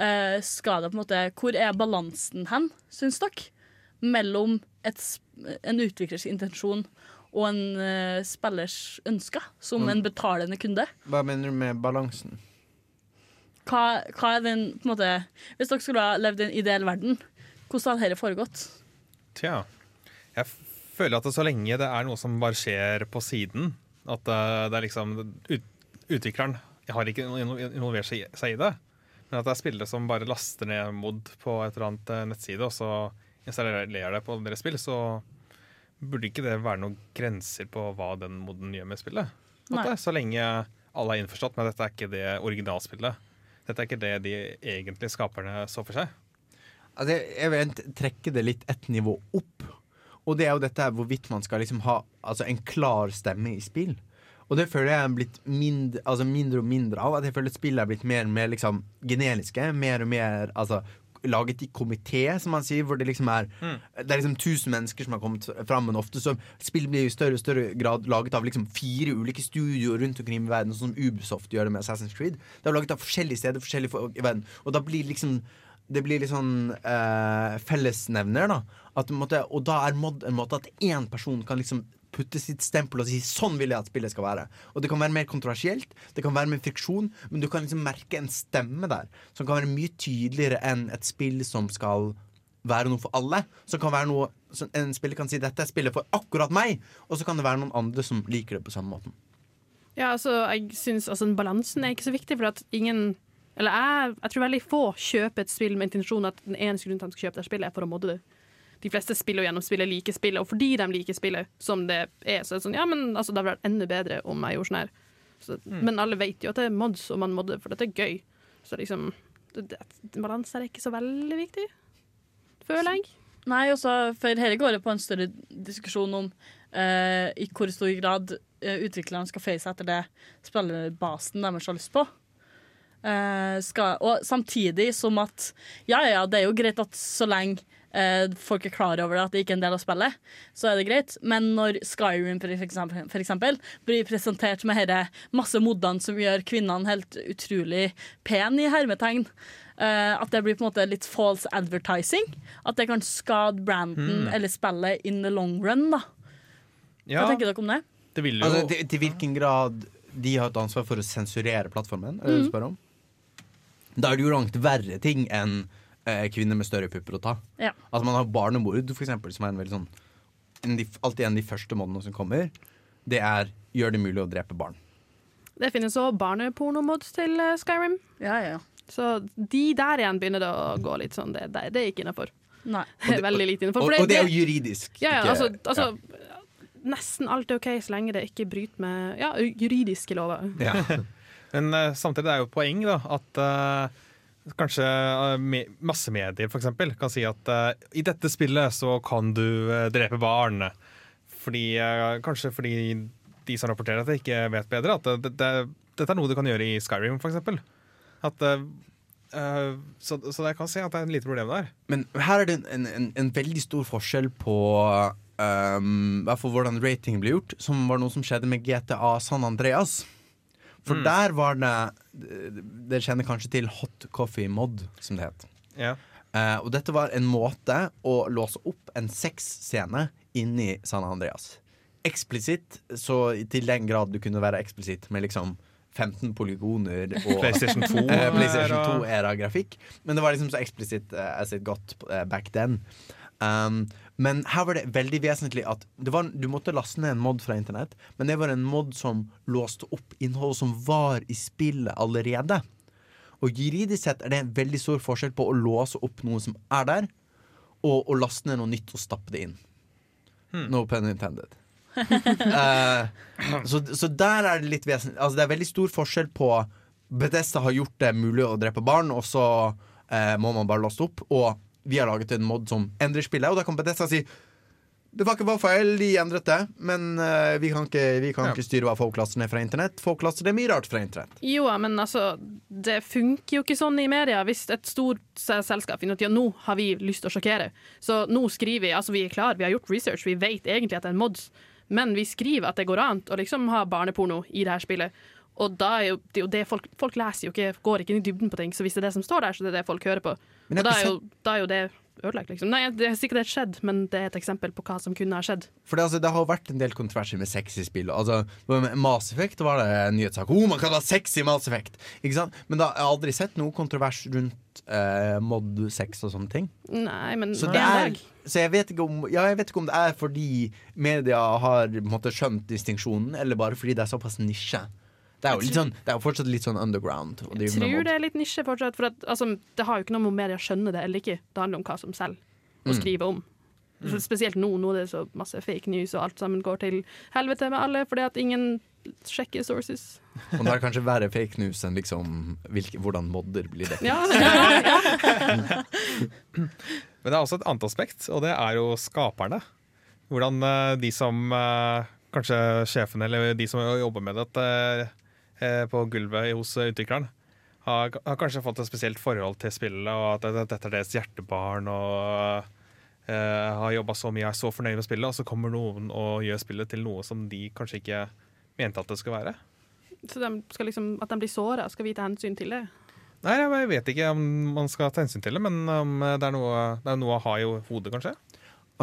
eh, skal det på en måte Hvor er balansen hen, syns dere? Mellom et, en utviklers intensjon og en eh, spillers ønsker, som en betalende kunde? Hva mener du med balansen? Hva, hva er den på en måte Hvis dere skulle ha levd i en ideell verden, hvordan hadde dette foregått? Tja. Jeg føler at det så lenge det er noe som bare skjer på siden, at eh, det er liksom ut, Utvikleren har ikke involvert seg, i- det, men at det er spillere som bare laster ned mod på et eller annet eh, nettside, og så installerer det på deres spill, så burde ikke det være noen grenser på hva den moden gjør med spillet. At det, så lenge alle er innforstått med at dette er ikke det originalspillet. Dette er ikke det de egentlig skaperne så for seg. Altså, jeg, vil trekke det litt ett nivå opp. Og det er jo dette her hvorvidt man skal liksom ha altså, en klar stemme i spill. Og det føler jeg er blitt mindre, altså mindre og mindre av. At jeg føler spillet er blitt mer og mer liksom, generiske. Mer og mer altså, laget i komité, som man sier. Hvor det liksom er Det er liksom tusen mennesker som har kommet fram, men ofte så Spill blir i større og større grad laget av liksom fire ulike studioer rundt omkring i verden, sånn som Ubisoft gjør det med Assassin's Creed. Det er laget av forskjellige steder, forskjellige i verden. Og da blir liksom det blir litt sånn eh, fellesnevner, da. At, måte, og da er mod en måte at én person kan liksom putte sitt stempel og si 'sånn vil jeg at spillet skal være'. Og det kan være mer kontroversielt, det kan være mer friksjon, men du kan liksom merke en stemme der som kan være mye tydeligere enn et spill som skal være noe for alle. Som kan være noe En spiller kan si 'dette er spillet for akkurat meg', og så kan det være noen andre som liker det på samme måten. Ja, altså, jeg synes altså, Balansen er ikke så viktig, for at ingen Eller jeg, jeg tror veldig få kjøper et spill med intensjon at den eneste grunnen til at de skal kjøpe det spillet, er for å modde det. De fleste spiller jo gjennom spillet, liker spillet, og fordi de liker spillet som det er, så er det sånn Ja, men altså, det hadde vært enda bedre om jeg gjorde sånn her. Så, Mm. Men alle vet jo at det er mods, og man modder, for dette er gøy. Så liksom Balanse er ikke så veldig viktig, føler jeg. Nei, også, for dette går det på en større diskusjon om uh, i hvor stor grad uh, utviklerne skal føye seg etter det spillerbasen deres har lyst på. Eh, skal, og samtidig som at ja, ja, det er jo greit at så lenge eh, folk er klar over det, at det ikke er en del av spillet, så er det greit. Men når Skyrim for eksempel, for eksempel blir presentert med herre masse modene som gjør kvinnene helt utrolig pen i hermetegn, eh, at det blir på en måte litt false advertising. At det kan skade branden Mm. eller spillet in the long run. da. Ja. Hva tenker dere om det? Det vil jo Altså, til, til hvilken grad de har et ansvar for å sensurere plattformen? Er det mm. du spør om? Da er det jo langt verre ting enn eh, kvinner med større pupper å ta. Ja. Altså Man har barnemord, for eksempel, som er en veldig sånn en, de, Alltid en av de første månedene som kommer. Det er gjør det mulig å drepe barn. Det finnes òg barnepornomods til eh, Skyrim. Så de der igjen begynner det å gå litt sånn. Det, det, det er ikke innafor. Veldig lite innafor. Og, og det er jo juridisk. Ja, ja, ikke- altså, altså Nesten alt er OK så lenge det ikke bryter med ja, juridiske lover. Men uh, samtidig er det jo poeng da, at uh, kanskje eh, me massemedier for eksempel, kan si at uh, i dette spillet så kan du drepe barn. Fordi, kanskje fordi de som rapporterer dette, ikke vet bedre. At det, det, dette er noe du kan gjøre i Skyrim, eksempel. At, så, så jeg kan se at det er et lite problem der. Men her er det en, en, en veldig stor forskjell på um, hvordan ratingen ble gjort, som var noe som skjedde med GTA San Andreas. For Mm. der var det Dere kjenner kanskje til Hot Coffee Mod, som det het. Ja. Eh, og dette var en måte å låse opp en sexscene inni San Andreas. Eksplisitt, så til den grad du kunne være eksplisitt med liksom 15 polygoner og PlayStation 2 eh. 2-era-grafikk. Men det var liksom så eksplisitt eh, as it got eh, back then. Um, men her var det veldig vesentlig at det var, du måtte laste ned en mod fra internett, men det var en mod som låste opp innhold som var i spillet allerede. Og juridisk sett er det en veldig stor forskjell på å låse opp noe som er der, og å laste ned noe nytt og stappe det inn. Hmm. No pun intended. uh, så, så der er det litt vesentlig Altså Det er veldig stor forskjell på Bethesda har gjort det mulig å drepe barn, og så uh, må man bare laste opp. Og vi har laget en mod som endrer spillet, og da kan Bethesda si det var ikke vår feil, de endret det, men uh, vi kan, ikke, vi kan Ja. ikke styre hva folk laster ned fra internett. Folk laster det mye rart fra internett. Jo, men altså, det funker jo ikke sånn i media. Hvis et stort selskap finner ut ja, nå har vi lyst til å sjokkere, så nå skriver vi altså vi er klar, vi har gjort research, vi vet egentlig at det er en mods, men vi skriver at det går an å liksom ha barneporno i det her spillet. Og da er jo det, er jo det folk, folk leser jo ikke, går ikke inn i dybden på ting, så hvis det er det som står der, så det er det folk hører på. Men da er, jo, da er jo det ødelagt, liksom. Nei, det er sikkert skjedd, men det er et eksempel på hva som kunne ha skjedd. For det, altså, det har vært en del kontroverser med sex i spill. Altså, Mass Effect var det en nyhetssak. Oh, man kan ha sex i Mass Effect! Ikke sant? Men da har jeg aldri sett noe kontrovers rundt eh, mod 6 og sånne ting. Nei, men Så, er, så jeg, vet om, ja, jeg vet ikke om det er fordi media har måtte, skjønt distinksjonen, eller bare fordi det er såpass nisje. Det er jo, litt sånn, det er jo fortsatt litt sånn underground. å Jeg tror det er litt nisje fortsatt. For at, altså, det har jo ikke noe med media skjønne det eller ikke. Det handler om hva som selger, og skrive skriver om. Mm. Spesielt nå, nå er det så masse fake news, og alt sammen går til helvete med alle fordi at ingen sjekker sources. Og det er kanskje verre fake news enn liksom hvilke, hvordan modder blir dekket. Ja, ja, Men det er også et annet aspekt, og det er jo skaperne. Hvordan eh, de som eh, Kanskje sjefene eller de som jobber med dette eh, på gulvet hos utvikleren, har, har kanskje fått et spesielt forhold til spillet, og at dette er deres hjertebarn. og uh, har jobba så mye, er så fornøyd med spillet, og så kommer noen og gjør spillet til noe som de kanskje ikke mente at det skulle være. Så de skal liksom, at de blir såra, skal vi ta hensyn til det? Nei, jeg vet ikke om man skal ta hensyn til det, men um, det, er noe, det er noe å ha i hodet, kanskje.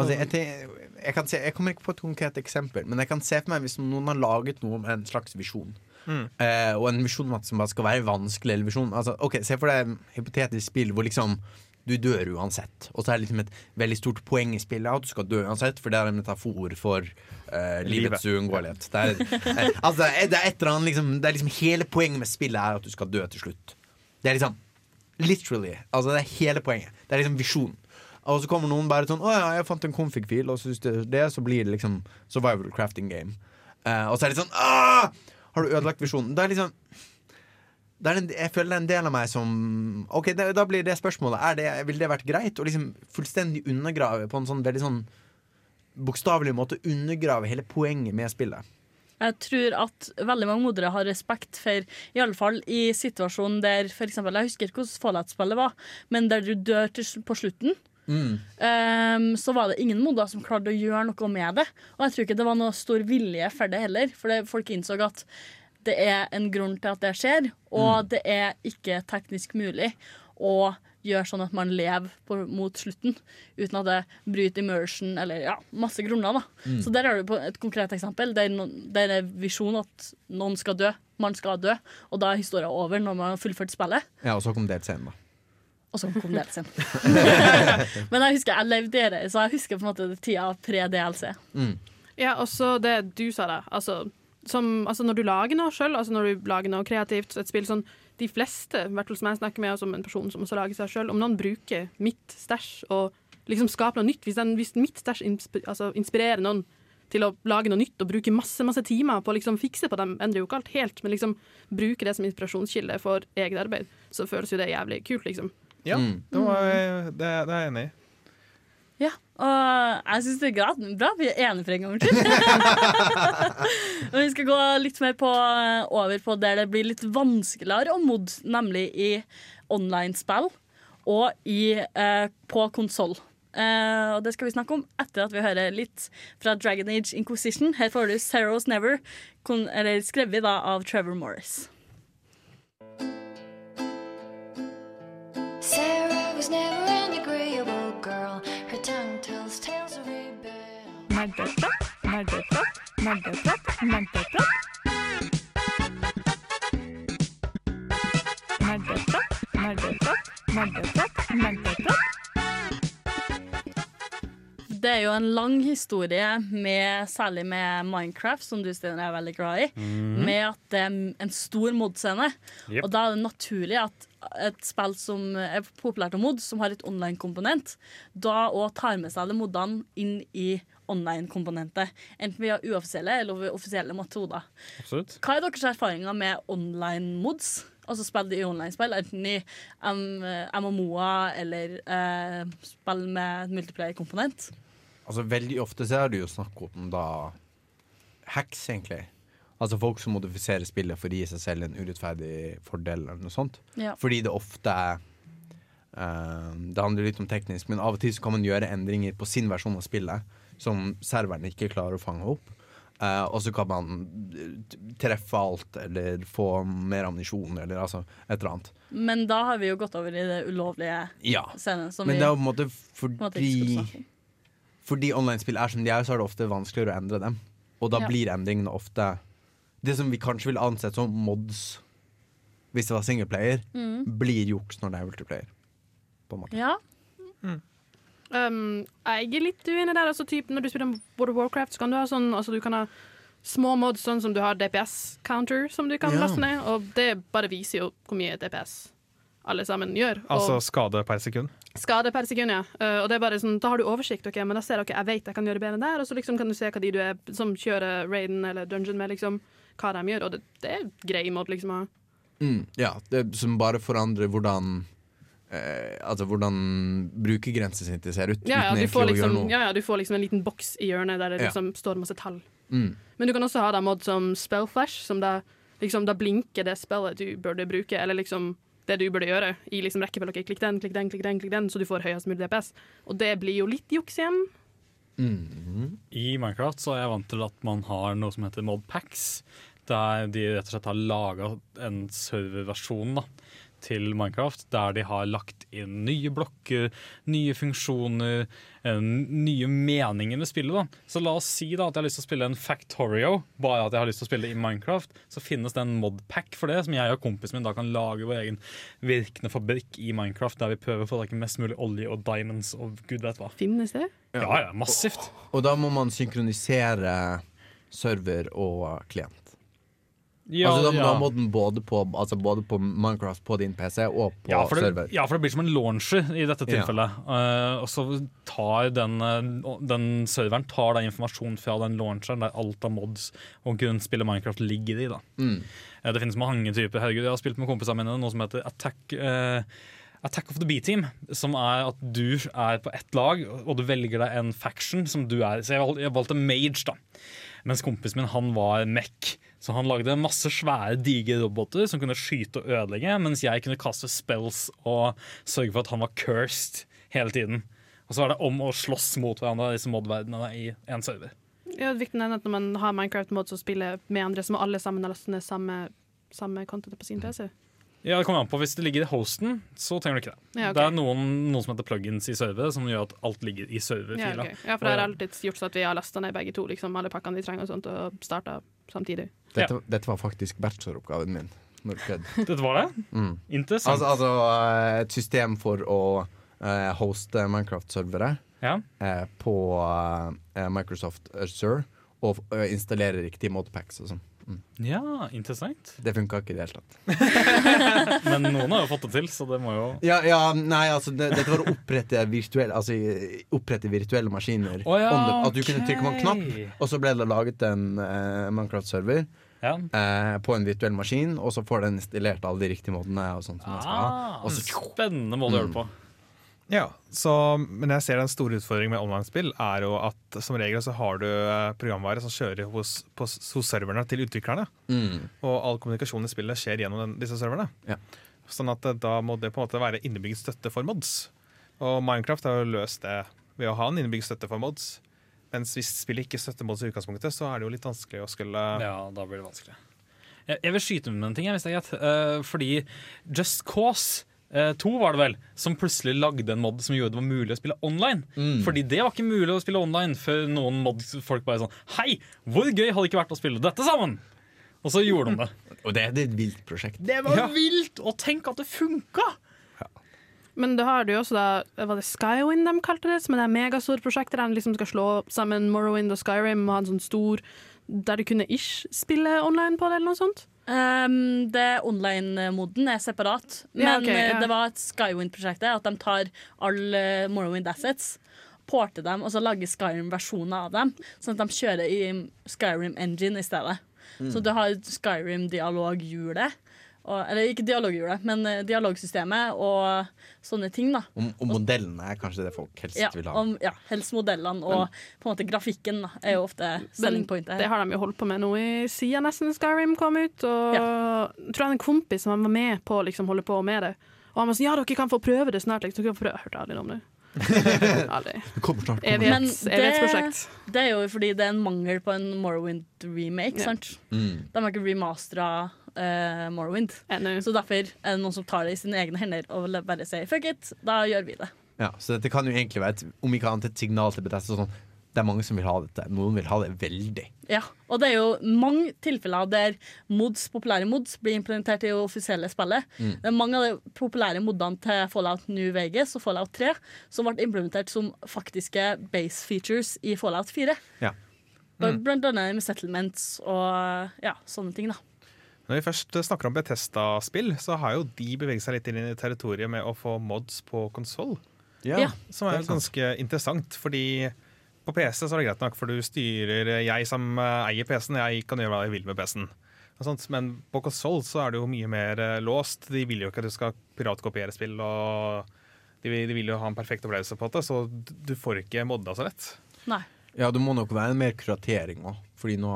Altså, jeg, jeg, kan se, jeg kommer ikke på et konkret eksempel, men jeg kan se for meg hvis noen har laget noe med en slags visjon. Mm. Eh, og en visjon om at det bare skal være vanskelig eller visjon. Altså, ok, Se for deg et hypotetisk spill hvor liksom du dør uansett. Og så er det liksom et veldig stort poeng i spillet at du skal dø uansett, for det er en metafor for uh, livets Livet. uunngåelighet. Det er, eh, altså, det er annet liksom, det er liksom Hele poenget med spillet er at du skal dø til slutt. Det er liksom Literally. Altså, det er hele poenget. Det er liksom visjon. Og så kommer noen bare sånn 'Å ja, jeg fant en config-fil', og så, det, så blir det liksom survival crafting game. Uh, og så er det sånn «Åh! Har du ødelagt visjonen? Det er liksom en, Jeg føler det er en del av meg som Ok, det, da blir det spørsmålet det, Vil det vært greit å liksom fullstendig undergrave på en sånn veldig sånn bokstavelig måte undergrave hele poenget med spillet? Jeg tror at veldig mange modere har respekt for, i alle fall i situasjonen der eksempel, Jeg husker ikke hvordan Fallout-spillet var, men der du dør til, på slutten. Ehm, så var det ingen moder som klarte å gjøre noe med det. Og jeg tror ikke det var noe stor vilje for det heller. For det, folk innså at det er en grunn til at det skjer, og det er ikke teknisk mulig å gjøre sånn at man lever på, mot slutten uten at det bryter immersion eller ja, masse grunner. da. Mm. Så der har du et konkret eksempel. Der, no, det er visjonen at noen skal dø. Man skal dø, og da er historien over når man har fullført spillet. Ja, og så kom delscenen, da. Og så kom DLC-en. Men jeg husker jeg levde i det, så jeg husker på en måte tida pre-DLC. Ja, og så det du sa da. Altså, som, altså når du lager noe sjøl, altså når du lager noe kreativt, et spill sånn De fleste, i hvert fall som jeg snakker med, og som en person som også lager seg sjøl, om noen bruker mitt stæsj og liksom skaper noe nytt Hvis, den, hvis mitt stæsj insp altså, inspirerer noen til å lage noe nytt og bruke masse masse timer på å liksom fikse på dem, endrer jo ikke alt helt, men liksom bruke det som inspirasjonskilde for eget arbeid, så føles jo det jævlig kult, liksom. Ja, det, var, det, det er jeg enig i. Ja, og jeg syns det er greit. bra. Vi er enige for en gangs skyld. Og vi skal gå litt mer på, over på der det blir litt vanskeligere å mod, nemlig i online-spill og i, eh, på konsoll. Eh, og det skal vi snakke om etter at vi hører litt fra Dragon Age Inquisition. Her får du Zeros Never, kon, eller skrevet da av Trevor Morris. Sarah was never an agreeable girl. Her tongue tells tales of rebel. Nerdeprat, nerdeprat, nerdeprat, nerdeprat. Nerdeprat, nerdeprat, nerdeprat, nerdeprat. Det er jo en lang historie, med, særlig med Minecraft, som du Stine, er veldig glad i, mm. med at det er en stor mod-scene. Yep. Og da er det naturlig at et spill som er populært å mod, som har et online-komponent, da òg tar med seg alle modene inn i online-komponentet. Enten via uoffisielle eller ved offisielle metoder. Absolutt. Hva er deres erfaringer med online-mods? Altså spill i online-spill, enten i MMO-er eller eh, spill med multiplayer-komponent? Altså Veldig ofte så er det jo snakk om da hacks, egentlig. Altså folk som modifiserer spillet for å gi seg selv en urettferdig fordel eller noe sånt. Ja. Fordi det ofte er eh, Det handler litt om teknisk, men av og til så kan man gjøre endringer på sin versjon av spillet som serveren ikke klarer å fange opp. Uh, og så kan man eh, treffe alt, eller få mer ammunisjon, eller altså et eller annet. Men da har vi jo gått over i det ulovlige Ja. scenen. Men vi det er på en måte på en måte fordi. Fordi online-spill er som de er, så er det ofte vanskeligere å endre dem. Og da Ja. blir endringene ofte Det som vi kanskje ville ansett som mods hvis det var singleplayer, Mm. blir juks når det er multiplayer. På en måte. Ja. Um, jeg er litt uenig der. Altså, typ, når du spiller World of Warcraft, så kan du ha sånn altså, Du kan ha små mods, sånn som du har DPS-counter, som du kan Ja. laste ned. Og det bare viser jo hvor mye DPS alle sammen gjør. Altså og skade per sekund. Skade per sekund, ja. Uh, og det er bare sånn, Da har du oversikt, ok, men da ser du ok, jeg vet jeg kan gjøre bedre der, og så liksom kan du se hva de du er som kjører raiden eller dungeon med, liksom hva de gjør, og det, det er grei måte liksom å Mm, ja, det som bare forandrer hvordan eh, Altså hvordan brukergrensesnittet ser ut. ja, ja, uten du egentlig får å gjøre liksom, noe. ja, ja, du får liksom en liten boks i hjørnet der det Ja. liksom står masse tall. Mm. Men du kan også ha da mod som spellflash, som da, liksom, da blinker det spillet du burde bruke, eller liksom det du burde gjøre, i liksom rekkefølge. Okay, klikk den, klikk den, klikk den, klikk den, så du får høyest mulig DPS. Og det blir jo litt juks igjen. I Minecraft så er jeg vant til at man har noe som heter modpacks. Der de rett og slett har laga en serverversjon da, til Minecraft der de har lagt inn nye blokker, nye funksjoner, eh, nye meninger med spillet. da. Så la oss si da at jeg har lyst til å spille en Factorio, bare at jeg har lyst til å spille i Minecraft. Så finnes det en modpack for det, som jeg og kompisen min da kan lage vår egen virkende fabrikk i Minecraft, der vi prøver å få tak i mest mulig olje og diamonds og gud vet hva. Finnes det? Ja, ja, massivt. Og da må man synkronisere server og klient. Ja, altså, da, ja. da må den både på, altså både på Minecraft på din PC og på Ja det, server. ja, for det blir som en launcher i dette tilfellet. Eh, og så tar den, eh, den serveren tar den informasjonen fra den launcheren der alt av mods og grunnspillet Minecraft ligger i. da. Mm. Uh, det finnes mange typer. Herregud, jeg har spilt med kompisene mine noe som heter Attack, Uh, Attack of the B-team. Som er at du er på ett lag, og du velger deg en faction som du er. Så jeg valgte, jeg valgte Mage, da. Mens kompisen min han var mech. Så han lagde masse svære, digre roboter som kunne skyte og ødelegge, mens jeg kunne kaste spells og sørge for at han var cursed hele tiden. Og så er det om å slåss mot hverandre, disse mod-verdenene, i en server. Ja, det er viktig å nevne at når man har Minecraft-mods og spiller med andre, så må alle sammen laste ned samme, samme content på sin PC. Ja, det kommer an på. Hvis det ligger i hosten, så trenger du ikke det. Ja, okay. Det er noen, noen som heter plugins i server, som gjør at alt ligger i Ja, okay. ja, for det har alltid gjort så at vi har lasta ned begge to, liksom, alle pakkene vi trenger og sånt, og starta samtidig. Dette, dette var faktisk bacheloroppgaven min. Når. Dette var det? Mm. Interessant. Altså, altså eh, et system for å uh, hoste Minecraft-servere eh, på uh, Microsoft Azure og installere riktige modpacks og sånn. Mm. Ja, interessant. Det funka ikke i det hele tatt. Men noen har jo fått det til, så det må jo Ja, ja nei, altså det, Dette var å opprette virtuelle, altså, opprette virtuelle maskiner. Oh, ja, the- at du kunne trykke på en knapp, og så ble det laget en uh, Minecraft-server eh, på en virtuell maskin, og så får den installert alle de riktige måtene. Og sånt som ah, skal ha. ah, Og så, Spennende måte å gjøre det på. Ja, så, men jeg ser den store utfordringen med online-spill er jo at som regel så har du eh, programvare som kjører hos, på, hos serverne til utviklerne. Mm. Og all kommunikasjon i spillet skjer gjennom den, disse serverne. Ja. Sånn at eh, da må det på en måte være innebygd støtte for mods. Og Minecraft har jo løst det ved å ha en innebygd støtte for mods. Mens hvis spillet ikke støtter mods i utgangspunktet, så er det jo litt vanskelig å skulle Ja, da blir det vanskelig. Jeg, jeg vil skyte med en ting, jeg, hvis det er greit. Uh, fordi Just Cause 2 var det vel, som plutselig lagde en mod som gjorde det var mulig å spille online. Mm. Fordi det var ikke mulig å spille online før noen mod-folk bare sånn Hei, hvor gøy hadde det ikke vært å spille dette sammen? Og så gjorde de det. Og det, det er et vilt prosjekt. Det var vilt! Og tenk at det funka! Men det har du også da Var det Skywind de kalte det? Som er det megastore prosjektet der de liksom skal slå sammen Morrowind og Skyrim og ha en sånn stor Der du kunne ish spille online på det, eller noe sånt? Um, det Online-moden er separat, men Ja, okay, ja. eh, det var et Skywind-prosjektet. At de tar alle Morrowind assets, porter dem og så lager Skyrim-versjoner av dem. Sånn at de kjører i Skyrim Engine i stedet. Mm. Så du har Skyrim-dialoghjulet. Og- Eller ikke dialoghjulet, men eh, dialogsystemet og sånne ting. da Og, og modellene er kanskje det folk helst ja, vil ha. om, ja, Helst modellene og på en måte grafikken da, er jo ofte selling pointet. Det har de jo holdt på med nå i siden nesten Skyrim kom ut. Og jeg tror jeg hadde en kompis som var med på å liksom holde på med det. Og han var sånn Ja, dere kan få prøve det snart. Liksom. Dere kan få prøve. Jeg hørte aldri om det. Det kommer snart. Evighets- Men det, det er jo fordi det er en mangel på en Morrowind-remake. Ja. sant? Mm. De har ikke remastera eh, Morrowind. Så derfor er det noen som tar det i sine egne hender og bare sier fuck it, da gjør vi det. Ja, så dette kan jo egentlig være et, om ikke annet et signal til Bethesda. Sånn, det er mange som vil ha dette. Noen vil ha det veldig. Ja, Og det er jo mange tilfeller der mods, populære mods blir implementert i det offisielle spillet. Mm. Det er mange av de populære modene til Fallout New Vegas og Fallout 3 som ble implementert som faktiske base features i Fallout 4. Ja. Blant annet med settlements og ja, sånne ting. da Når vi først snakker om Betesta-spill, så har jo de beveget seg litt inn i territoriet med å få mods på konsoll. Ja, Ja. Som er er sant. ganske interessant, fordi på PC så er det greit nok, for du styrer Jeg som eh, eier PC-en, jeg kan gjøre hva jeg vil med PC-en. Men på konsoll så er det jo mye mer eh, låst. De vil jo ikke at du skal piratkopiere spill, og de, vil- de vil jo ha en perfekt opplevelse på det, så du får ikke modda så lett. Nei. Ja, det må nok være en mer kuratering òg, fordi nå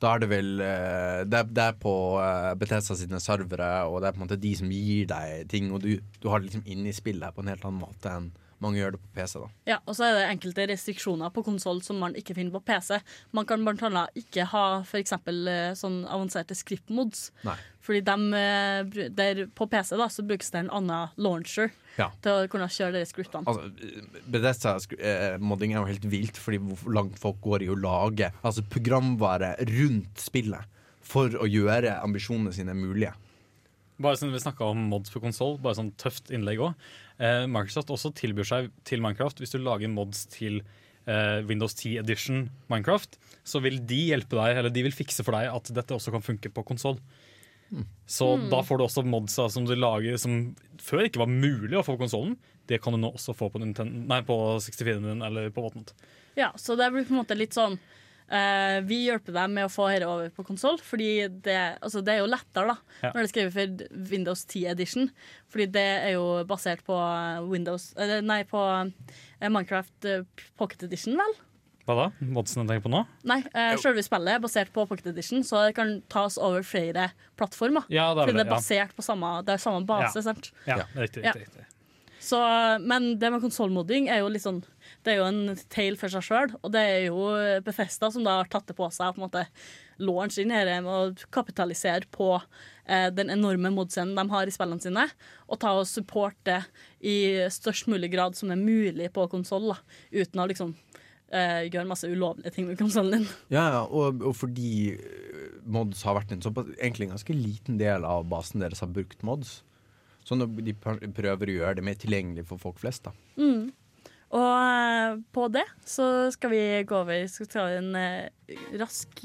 Da er det vel eh, Det er, det er på uh, Bethesda sine servere, og det er på en måte de som gir deg ting, og du, du har det liksom inn i spillet på en helt annen måte enn mange gjør det på PC. da Ja, og så er det enkelte restriksjoner på konsoll som man ikke finner på PC. Man kan blant annet ikke ha eksempel eh, sånn avanserte script-mods. Nei. Fordi eh, der, på PC da, så brukes det en annen launcher Ja. til å kunne kjøre de scriptene. Altså, Bethesda eh, modding er jo helt vilt, fordi hvor langt folk går i å lage altså programvare rundt spillet for å gjøre ambisjonene sine mulige. Bare siden vi snakka om mods for konsoll, bare sånn tøft innlegg òg. Eh, Microsoft også tilbyr seg til Minecraft hvis du lager mods til eh, Windows 10 Edition Minecraft, så vil de hjelpe deg, eller de vil fikse for deg at dette også kan funke på konsoll. Så mm. da får du også modsa som du lager som før ikke var mulig å få på konsollen. Det kan du nå også få på, Nintendo, nei, på 64-en din eller på Whatnot. Ja, så det blir på en måte litt sånn uh, Vi hjelper deg med å få dette over på konsoll, fordi det, altså det er jo lettere da Ja. når det er skrevet for Windows 10 Edition. Fordi det er jo basert på Windows eller Nei, på eh, Minecraft eh, Pocket Edition, vel? Hva da? Modsen jeg tenker på nå? Nei, uh, selve spillet er basert på Pocket Edition, så det kan tas over flere plattformer. Ja, det er fordi vel det er det, ja. basert på samme, det er samme base, Ja. sant? Ja, riktig, Ja. riktig, riktig. Så, men det med konsollmodding er jo litt sånn Det er jo en tale for seg sjøl, og det er jo Befesta som da har tatt det på seg på en måte launch inn her med å kapitalisere på eh, den enorme modscenen de har i spillene sine, og ta og supporte i størst mulig grad som det er mulig på konsoll, uten å liksom eh, gjøre masse ulovlige ting med konsollen din. Ja, ja, og, og fordi eh, mods har vært en såpass, egentlig en ganske liten del av basen deres har brukt mods. Så de prøver å gjøre det mer tilgjengelig for folk flest, da. Mm. Og eh, på det så skal vi gå over Skal ta en eh, rask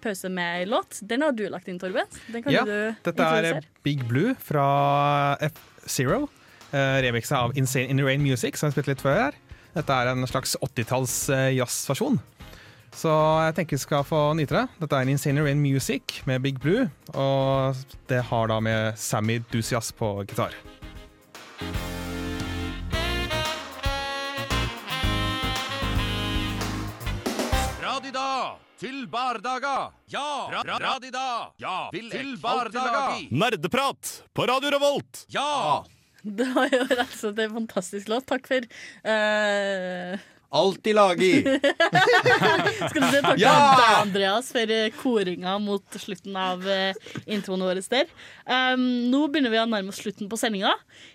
pause med ei låt. Den har du lagt inn, Torben. Den kan Ja, du dette er. Big Blue fra F-Zero. Uh, Remixa av Insane In The Rain Music, som jeg spilte litt før her. Dette er en slags 80-talls eh, jazzversjon. Så jeg tenker vi skal få nyte det. Dette er en Insane In Rain Music med Big Blue. Og det har da med Sammy Dusias på gitar. Radida til bardaga. Ja! Ra ra radida. Ja! Til bardaga. Nerdeprat på Radio Revolt! Ja! Det var jo rett og slett en fantastisk låt. Takk for uh... Alltid lagi! Skal du si takk Ja! til Andreas, for eh, koringa mot slutten av eh, introen vår der. Um, nå begynner vi å nærme oss slutten på sendinga.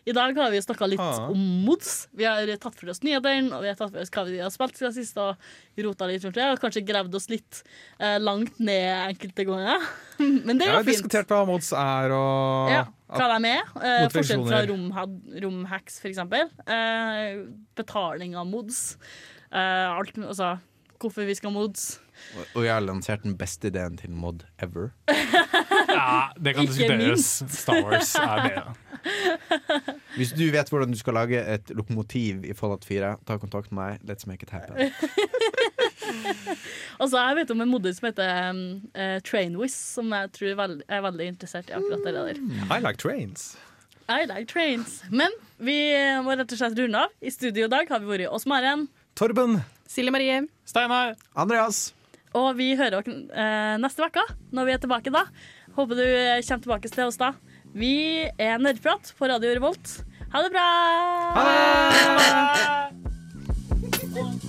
I dag har vi snakka litt Ah. om mods. Vi har tatt for oss nyhetene, og vi har tatt for oss hva vi har spilt siden sist, og rota litt rundt det, og kanskje gravd oss litt uh, langt ned enkelte ganger. Men det Jeg er har jo fint. diskutert hva mods er, og Ja, hva de er. Eh, forskjell fra romhacks, for eksempel. Eh, betaling av mods. Eh, alt, altså, hvorfor vi skal mods. Og, og jeg har lansert den beste ideen til mod ever. Ja, det kan diskuteres. Star Wars er bedre. Hvis du vet hvordan du skal lage et lokomotiv i Fallout 4, ta kontakt med meg. Let's make it happen. Altså, jeg vet om en modder som heter um, uh, Trainwiz, som jeg tror er veldig, er veldig interessert i akkurat det der. I like trains. I like trains. Men vi må rett og slett runde av. I studio i dag har vi vært oss Maren. Torben. Silje Marie. Steinar. Andreas. Og vi hører dere eh, neste uke, når vi er tilbake da. Håper du eh, kommer tilbake til oss da. Vi er Nerdprat på Radio Revolt. Ha det bra! Officer,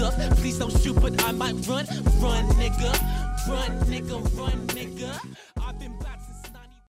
up. Please don't shoot, but I might run. Run, nigga. Run, nigga. Run, nigga. I've been